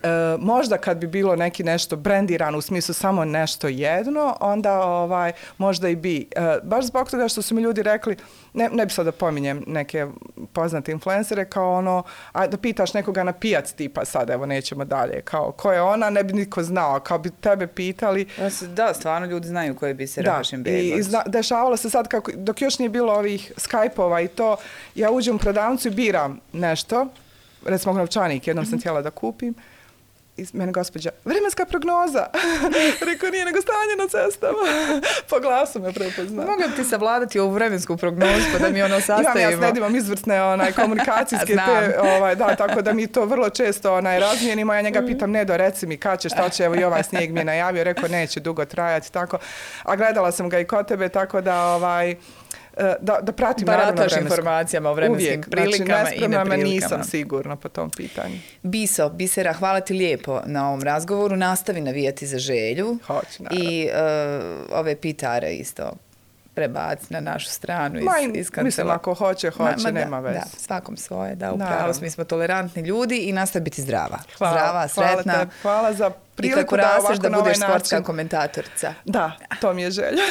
E, možda kad bi bilo neki nešto brendirano u smislu samo nešto jedno, onda ovaj možda i bi. E, baš zbog toga što su mi ljudi rekli, ne, ne bi sad da pominjem neke poznate influencere, kao ono, a da pitaš nekoga na pijac tipa sad, evo nećemo dalje, kao ko je ona, ne bi niko znao, kao bi tebe pitali, Da, se- Da, stvarno ljudi znaju ko je Bisera da, i, Hašimbegović. i zna, dešavalo se sad kako, dok još nije bilo ovih Skype-ova i to, ja uđem u prodavnicu i biram nešto, recimo novčanik, jednom sam htjela da kupim, i mene gospođa, vremenska prognoza. Rekao, nije nego stanje na cestama. po glasu me prepozna. Mogu ti savladati ovu vremensku prognozu pa da mi ono Imam sastavimo? ja s Ned imam izvrsne onaj, komunikacijske te, ovaj, da, tako da mi to vrlo često onaj, razmijenimo. Ja njega pitam, Nedo, reci mi kad će, šta će, evo i ovaj snijeg mi je najavio, rekao neće dugo trajati, tako. A gledala sam ga i kod tebe, tako da, ovaj, da, da pratim naravno Barataš vremensku. informacijama o vremenskim Uvijek, prilikama znači, i neprilikama. nisam sigurna po tom pitanju. Biso, Bisera, hvala ti lijepo na ovom razgovoru. Nastavi navijati za želju. Hoću, naravno. I uh, ove pitare isto prebaci na našu stranu iz, Ma, iz i- kancela- mislim, ako hoće, hoće, nema veze. Da, svakom svoje, da, upravo mi smo tolerantni ljudi i nastavi biti zdrava. Hvala, zdrava, hvala sretna. tebi, hvala za I priliku kako da ovako da na ovaj budeš sportska način- komentatorica. Da, to mi je želja.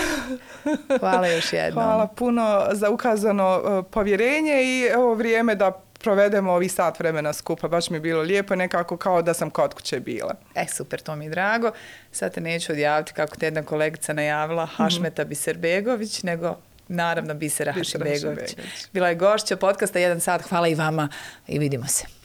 Hvala još jednom. Hvala puno za ukazano uh, povjerenje i evo vrijeme da provedemo ovi sat vremena skupa. Baš mi je bilo lijepo, nekako kao da sam kod kuće bila. E, super, to mi je drago. Sad te neću odjaviti kako te jedna kolegica najavila, Hašmeta Biserbegović, nego naravno Bisera, Bisera. Hašibegović. Bila je gošća podcasta Jedan sat. Hvala i vama i vidimo se.